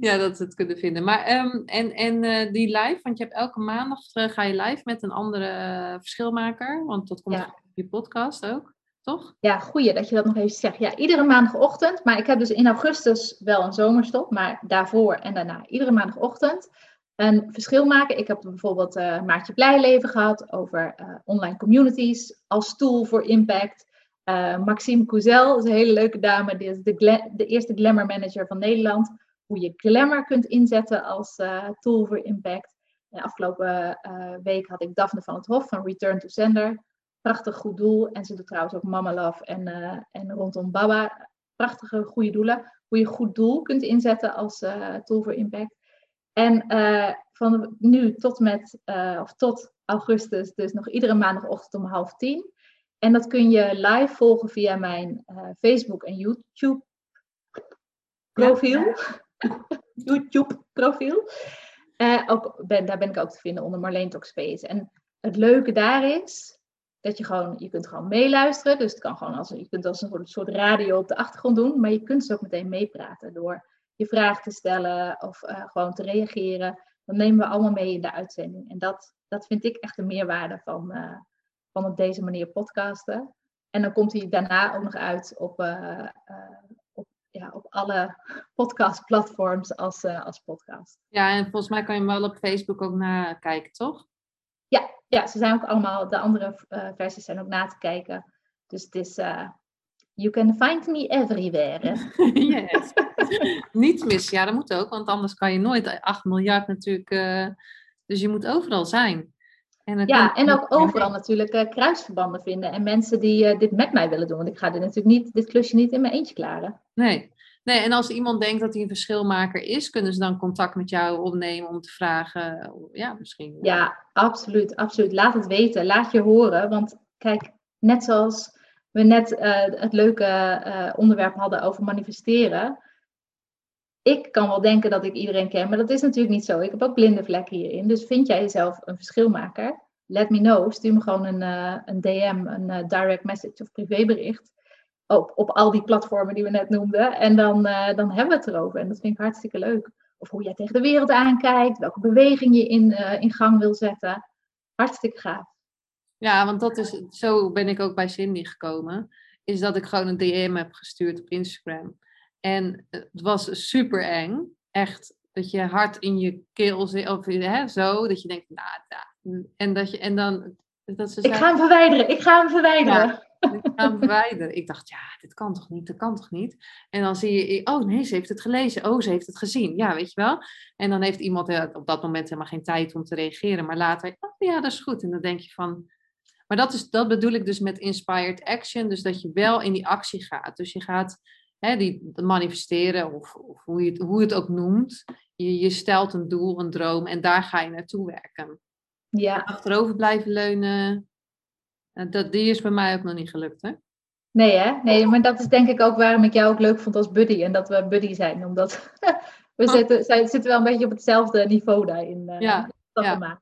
Speaker 1: ja, dat ze het kunnen vinden. Maar um, en, en uh, die live, want je hebt elke maandag uh, ga je live met een andere uh, verschilmaker. Want dat komt ja. op je podcast ook, toch?
Speaker 2: Ja, goeie dat je dat nog even zegt. Ja, iedere maandagochtend. Maar ik heb dus in augustus wel een zomerstop. Maar daarvoor en daarna iedere maandagochtend een verschil maken. Ik heb bijvoorbeeld Maartje Blijleven gehad over online communities als tool voor impact. Uh, Maxime Couzel is een hele leuke dame. Die is de, de, eerste glamour manager van Nederland. Hoe je glamour kunt inzetten als tool voor impact. En afgelopen week had ik Daphne van het Hof van Return to Sender. Prachtig goed doel. En ze doet trouwens ook Mama Love en, en rondom Baba. Prachtige goede doelen. Hoe je goed doel kunt inzetten als tool voor impact. En van nu tot, met, of tot augustus, dus nog iedere maandagochtend om half tien. En dat kun je live volgen via mijn uh, Facebook en YouTube profiel. Ja. YouTube profiel. ook ben, daar ben ik ook te vinden onder Marleen Talkspace. En het leuke daar is dat je gewoon, je kunt gewoon meeluisteren. Dus het kan gewoon als, je kunt als een soort radio op de achtergrond doen. Maar je kunt ze ook meteen meepraten door je vraag te stellen of uh, gewoon te reageren. Dan nemen we allemaal mee in de uitzending. En dat, dat vind ik echt de meerwaarde van, van op deze manier podcasten. En dan komt hij daarna ook nog uit op, uh, op, ja, op alle podcastplatforms als, als podcast.
Speaker 1: Ja, en volgens mij kan je hem wel op Facebook ook nakijken, toch?
Speaker 2: Ja, ja, ze zijn ook allemaal, de andere versies zijn ook na te kijken. Dus het is, you can find me everywhere.
Speaker 1: yes. Niet missen, ja, dat moet ook, want anders kan je nooit 8 miljard natuurlijk. Uh, dus je moet overal zijn.
Speaker 2: En ja, en ook overal natuurlijk uh, kruisverbanden vinden en mensen die uh, dit met mij willen doen. Want ik ga dit natuurlijk niet, dit klusje niet in mijn eentje klaren.
Speaker 1: Nee. nee, en als iemand denkt dat hij een verschilmaker is, kunnen ze dan contact met jou opnemen om te vragen, ja, misschien.
Speaker 2: Ja, absoluut, absoluut. Laat het weten, laat je horen. Want kijk, net zoals we net het leuke onderwerp hadden over manifesteren ik kan wel denken dat ik iedereen ken, maar dat is natuurlijk niet zo. Ik heb ook blinde vlekken hierin. Dus vind jij jezelf een verschilmaker? Let me know. Stuur me gewoon een, uh, een DM, een uh, direct message of privébericht. Op, op al die platformen die we net noemden. En dan, uh, dan hebben we het erover. En dat vind ik hartstikke leuk. Of hoe jij tegen de wereld aankijkt. Welke beweging je in, in gang wil zetten. Hartstikke gaaf.
Speaker 1: Ja, want dat is, zo ben ik ook bij Cindy gekomen. Is dat ik gewoon een DM heb gestuurd op Instagram. En het was super eng. Echt dat je hart in je keel zit, of hè, zo, dat je denkt, nou, nah, en dat je, en dan, dat
Speaker 2: ze Ik ga hem verwijderen, ik ga hem verwijderen.
Speaker 1: ik ga hem verwijderen. Ik dacht, ja, dit kan toch niet, dat kan toch niet? En dan zie je, oh nee, ze heeft het gelezen, oh, ze heeft het gezien, ja, weet je wel? En dan heeft iemand op dat moment helemaal geen tijd om te reageren, maar later, oh ja, dat is goed. En dan denk je van, maar dat, is, dat bedoel ik dus met inspired action, dus dat je wel in die actie gaat. Dus je gaat hè, die manifesteren of, of hoe, je het, hoe je het ook noemt. Je, je stelt een doel, een droom en daar ga je naartoe werken. Ja. Achterover blijven leunen, eh, dat, die is bij mij ook nog niet gelukt, hè?
Speaker 2: Nee, hè? Nee, maar dat is denk ik ook waarom ik jou ook leuk vond als buddy. En dat we buddy zijn, omdat we oh. zitten, zitten wel een beetje op hetzelfde niveau daarin. Uh, ja,
Speaker 1: ja.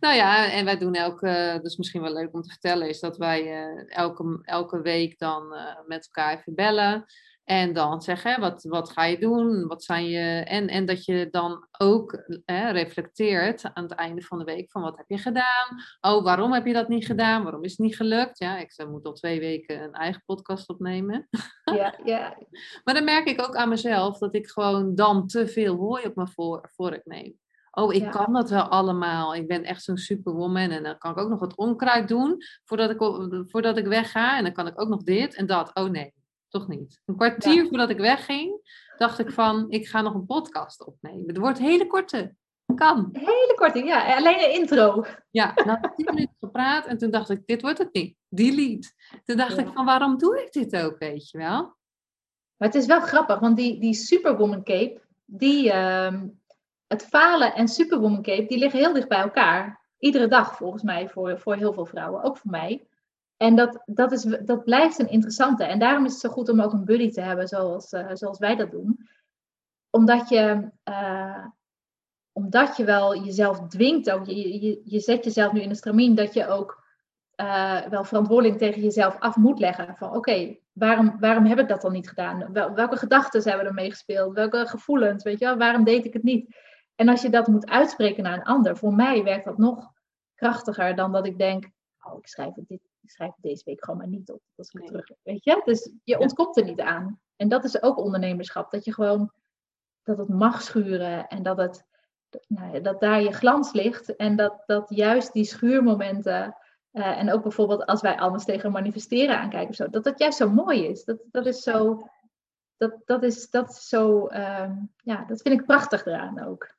Speaker 1: Nou ja, en wij doen elke, dus misschien wel leuk om te vertellen, is dat wij uh, elke, elke week dan uh, met elkaar even bellen. En dan zeggen, wat, wat ga je doen? Wat zijn je... En, en dat je dan ook hè, reflecteert aan het einde van de week van wat heb je gedaan? Oh, waarom heb je dat niet gedaan? Waarom is het niet gelukt? Ja, ik moet al twee weken een eigen podcast opnemen.
Speaker 2: Ja, ja.
Speaker 1: maar dan merk ik ook aan mezelf dat ik gewoon dan te veel hooi op mijn voor, vork neem. Oh, ik kan dat wel allemaal. Ik ben echt zo'n superwoman. En dan kan ik ook nog wat onkruid doen voordat ik, voordat ik wegga. En dan kan ik ook nog dit en dat. Oh nee, toch niet. Een kwartier voordat ik wegging, dacht ik van, ik ga nog een podcast opnemen. Het wordt hele korte. Kan.
Speaker 2: Hele korte, ja. Alleen een intro.
Speaker 1: Ja, nou tien minuten gepraat en toen dacht ik, dit wordt het niet. Delete. Toen dacht ik van, waarom doe ik dit ook, weet je wel?
Speaker 2: Maar het is wel grappig, want die, die Superwoman Cape, die, ehm, het falen en Superwoman Cape, die liggen heel dicht bij elkaar. Iedere dag volgens mij voor, voor heel veel vrouwen, ook voor mij. En dat, dat, is, dat blijft een interessante. En daarom is het zo goed om ook een buddy te hebben zoals, uh, zoals wij dat doen. Omdat je, uh, omdat je wel jezelf dwingt, ook, je, je, zet jezelf nu in een stramien, dat je ook uh, wel verantwoording tegen jezelf af moet leggen. Van oké, waarom, waarom heb ik dat dan niet gedaan? Wel, welke gedachten hebben er meegespeeld? Welke gevoelens? Weet je wel? Waarom deed ik het niet? En als je dat moet uitspreken naar een ander, voor mij werkt dat nog krachtiger dan dat ik denk, oh, ik schrijf dit, ik schrijf deze week gewoon maar niet op. Dat is nee. terug, weet je? Dus je ontkomt er niet aan. En dat is ook ondernemerschap, dat je gewoon, dat het mag schuren en dat het, nou ja, dat daar je glans ligt en dat, dat juist die schuurmomenten, uh, en ook bijvoorbeeld als wij anders tegen manifesteren aankijken of zo, dat dat juist zo mooi is. Dat, dat is zo, dat, dat is, dat is zo, um, ja, dat vind ik prachtig eraan ook.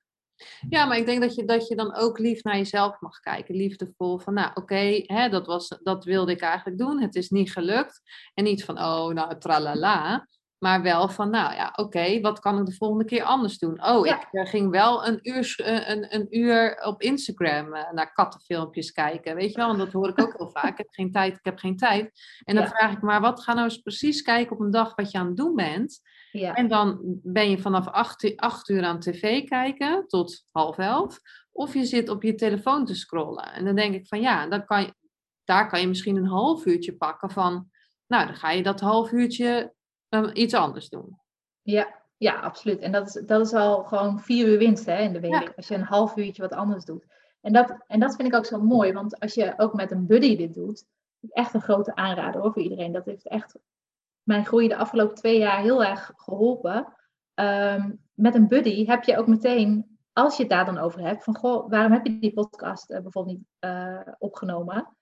Speaker 1: Ja, maar ik denk dat je, dat je dan ook lief naar jezelf mag kijken. Liefdevol van, nou oké, okay, dat was dat wilde ik eigenlijk doen. Het is niet gelukt. En niet van, oh, nou, tralala. Maar wel van, nou ja, oké, wat kan ik de volgende keer anders doen? Oh, ik uh, ging wel een uur, uh, een, een uur op Instagram uh, naar kattenfilmpjes kijken. Weet je wel, want dat hoor ik ook heel vaak. Ik heb geen tijd, ik heb geen tijd. En dan ja. vraag ik maar, wat ga nou eens precies kijken op een dag wat je aan het doen bent? Ja. En dan ben je vanaf acht, acht uur aan tv kijken tot half elf. Of je zit op je telefoon te scrollen. En dan denk ik van ja, dan kan je, daar kan je misschien een half uurtje pakken van. Nou, dan ga je dat half uurtje um, iets anders doen.
Speaker 2: Ja, ja, absoluut. En dat is, dat is al gewoon vier uur winst hè, in de week. Ja. Als je een half uurtje wat anders doet. En dat, en dat vind ik ook zo mooi. Want als je ook met een buddy dit doet. Echt een grote aanrader hoor, voor iedereen. Dat heeft echt mijn groei de afgelopen twee jaar heel erg geholpen. Um, met een buddy heb je ook meteen, als je het daar dan over hebt, van goh, waarom heb je die podcast uh, bijvoorbeeld niet uh, opgenomen?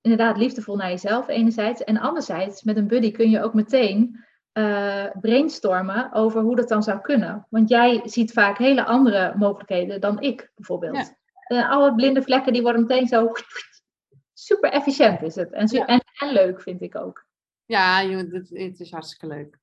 Speaker 2: Inderdaad, liefdevol naar jezelf enerzijds. En anderzijds, met een buddy kun je ook meteen uh, brainstormen over hoe dat dan zou kunnen. Want jij ziet vaak hele andere mogelijkheden dan ik, bijvoorbeeld. Ja. alle blinde vlekken die worden meteen zo super efficiënt is het. En, ja. en, en leuk vind ik ook.
Speaker 1: Ja, het, het is hartstikke leuk.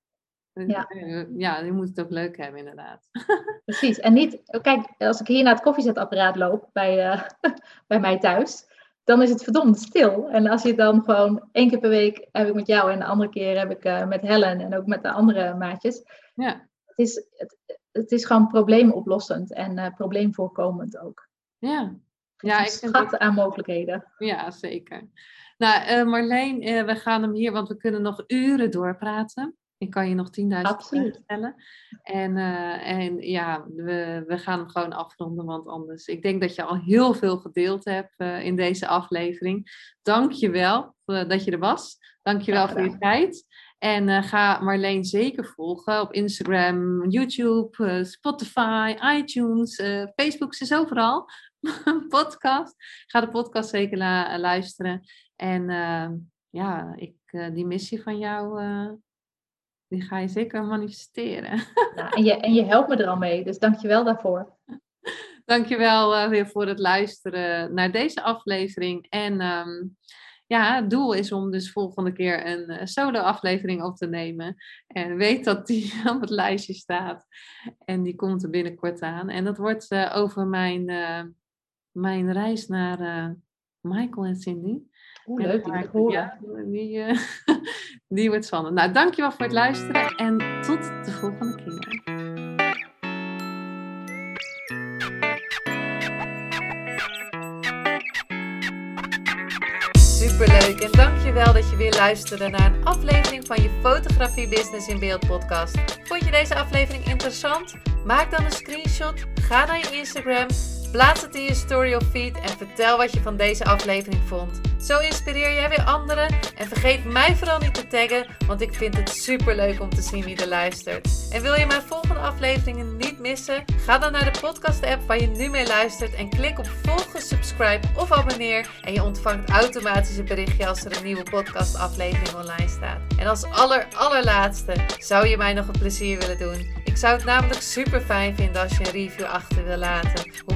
Speaker 1: Ja. ja, je moet het ook leuk hebben, inderdaad.
Speaker 2: Precies. En niet, kijk, als ik hier naar het koffiezetapparaat loop bij, uh, bij mij thuis, dan is het verdomd stil. En als je dan gewoon één keer per week heb ik met jou en de andere keer heb ik uh, met Helen en ook met de andere maatjes.
Speaker 1: Ja.
Speaker 2: Het is, het, het is gewoon probleemoplossend en uh, probleemvoorkomend ook.
Speaker 1: Ja.
Speaker 2: Ja, ik vind schat aan mogelijkheden.
Speaker 1: Ja, zeker. Nou, uh, Marleen, uh, we gaan hem hier, want we kunnen nog uren doorpraten. Ik kan je nog 10.000 vragen stellen. En, uh, en ja, we, we gaan hem gewoon afronden, want anders... Ik denk dat je al heel veel gedeeld hebt in deze aflevering. Dank je wel dat je er was. Dank je wel voor je tijd. En ga Marleen zeker volgen op Instagram, YouTube, Spotify, iTunes, Facebook, ze is overal. podcast. Ga de podcast zeker luisteren. En uh, ja, ik, uh, die missie van jou, uh, die ga je zeker manifesteren.
Speaker 2: Nou, en, je, en je helpt me er al mee, dus dank je wel daarvoor.
Speaker 1: Dankjewel weer voor het luisteren naar deze aflevering. En um, ja, het doel is om dus volgende keer een solo aflevering op te nemen. En weet dat die op het lijstje staat. En die komt er binnenkort aan. En dat wordt over mijn, mijn reis naar Michael en Cindy.
Speaker 2: Oeh, leuk, die ik horen. Ja,
Speaker 1: die, uh, die wordt spannend. Nou, dankjewel voor het luisteren en tot de volgende keer. Superleuk leuk en dankjewel dat je weer luisterde naar een aflevering van je Fotografie Business in Beeld podcast. Vond je deze aflevering interessant? Maak dan een screenshot, ga naar je Instagram, plaats het in je story of feed en vertel wat je van deze aflevering vond. Zo inspireer jij weer anderen en vergeet mij vooral niet te taggen, want ik vind het super leuk om te zien wie er luistert. En wil je mijn volgende afleveringen niet missen? Ga dan naar de podcast app waar je nu mee luistert en klik op volgen, subscribe of abonneer en je ontvangt automatisch een berichtje als er een nieuwe podcast aflevering online staat. En als aller allerlaatste zou je mij nog een plezier willen doen. Ik zou het namelijk super fijn vinden als je een review achter wil laten. Hoe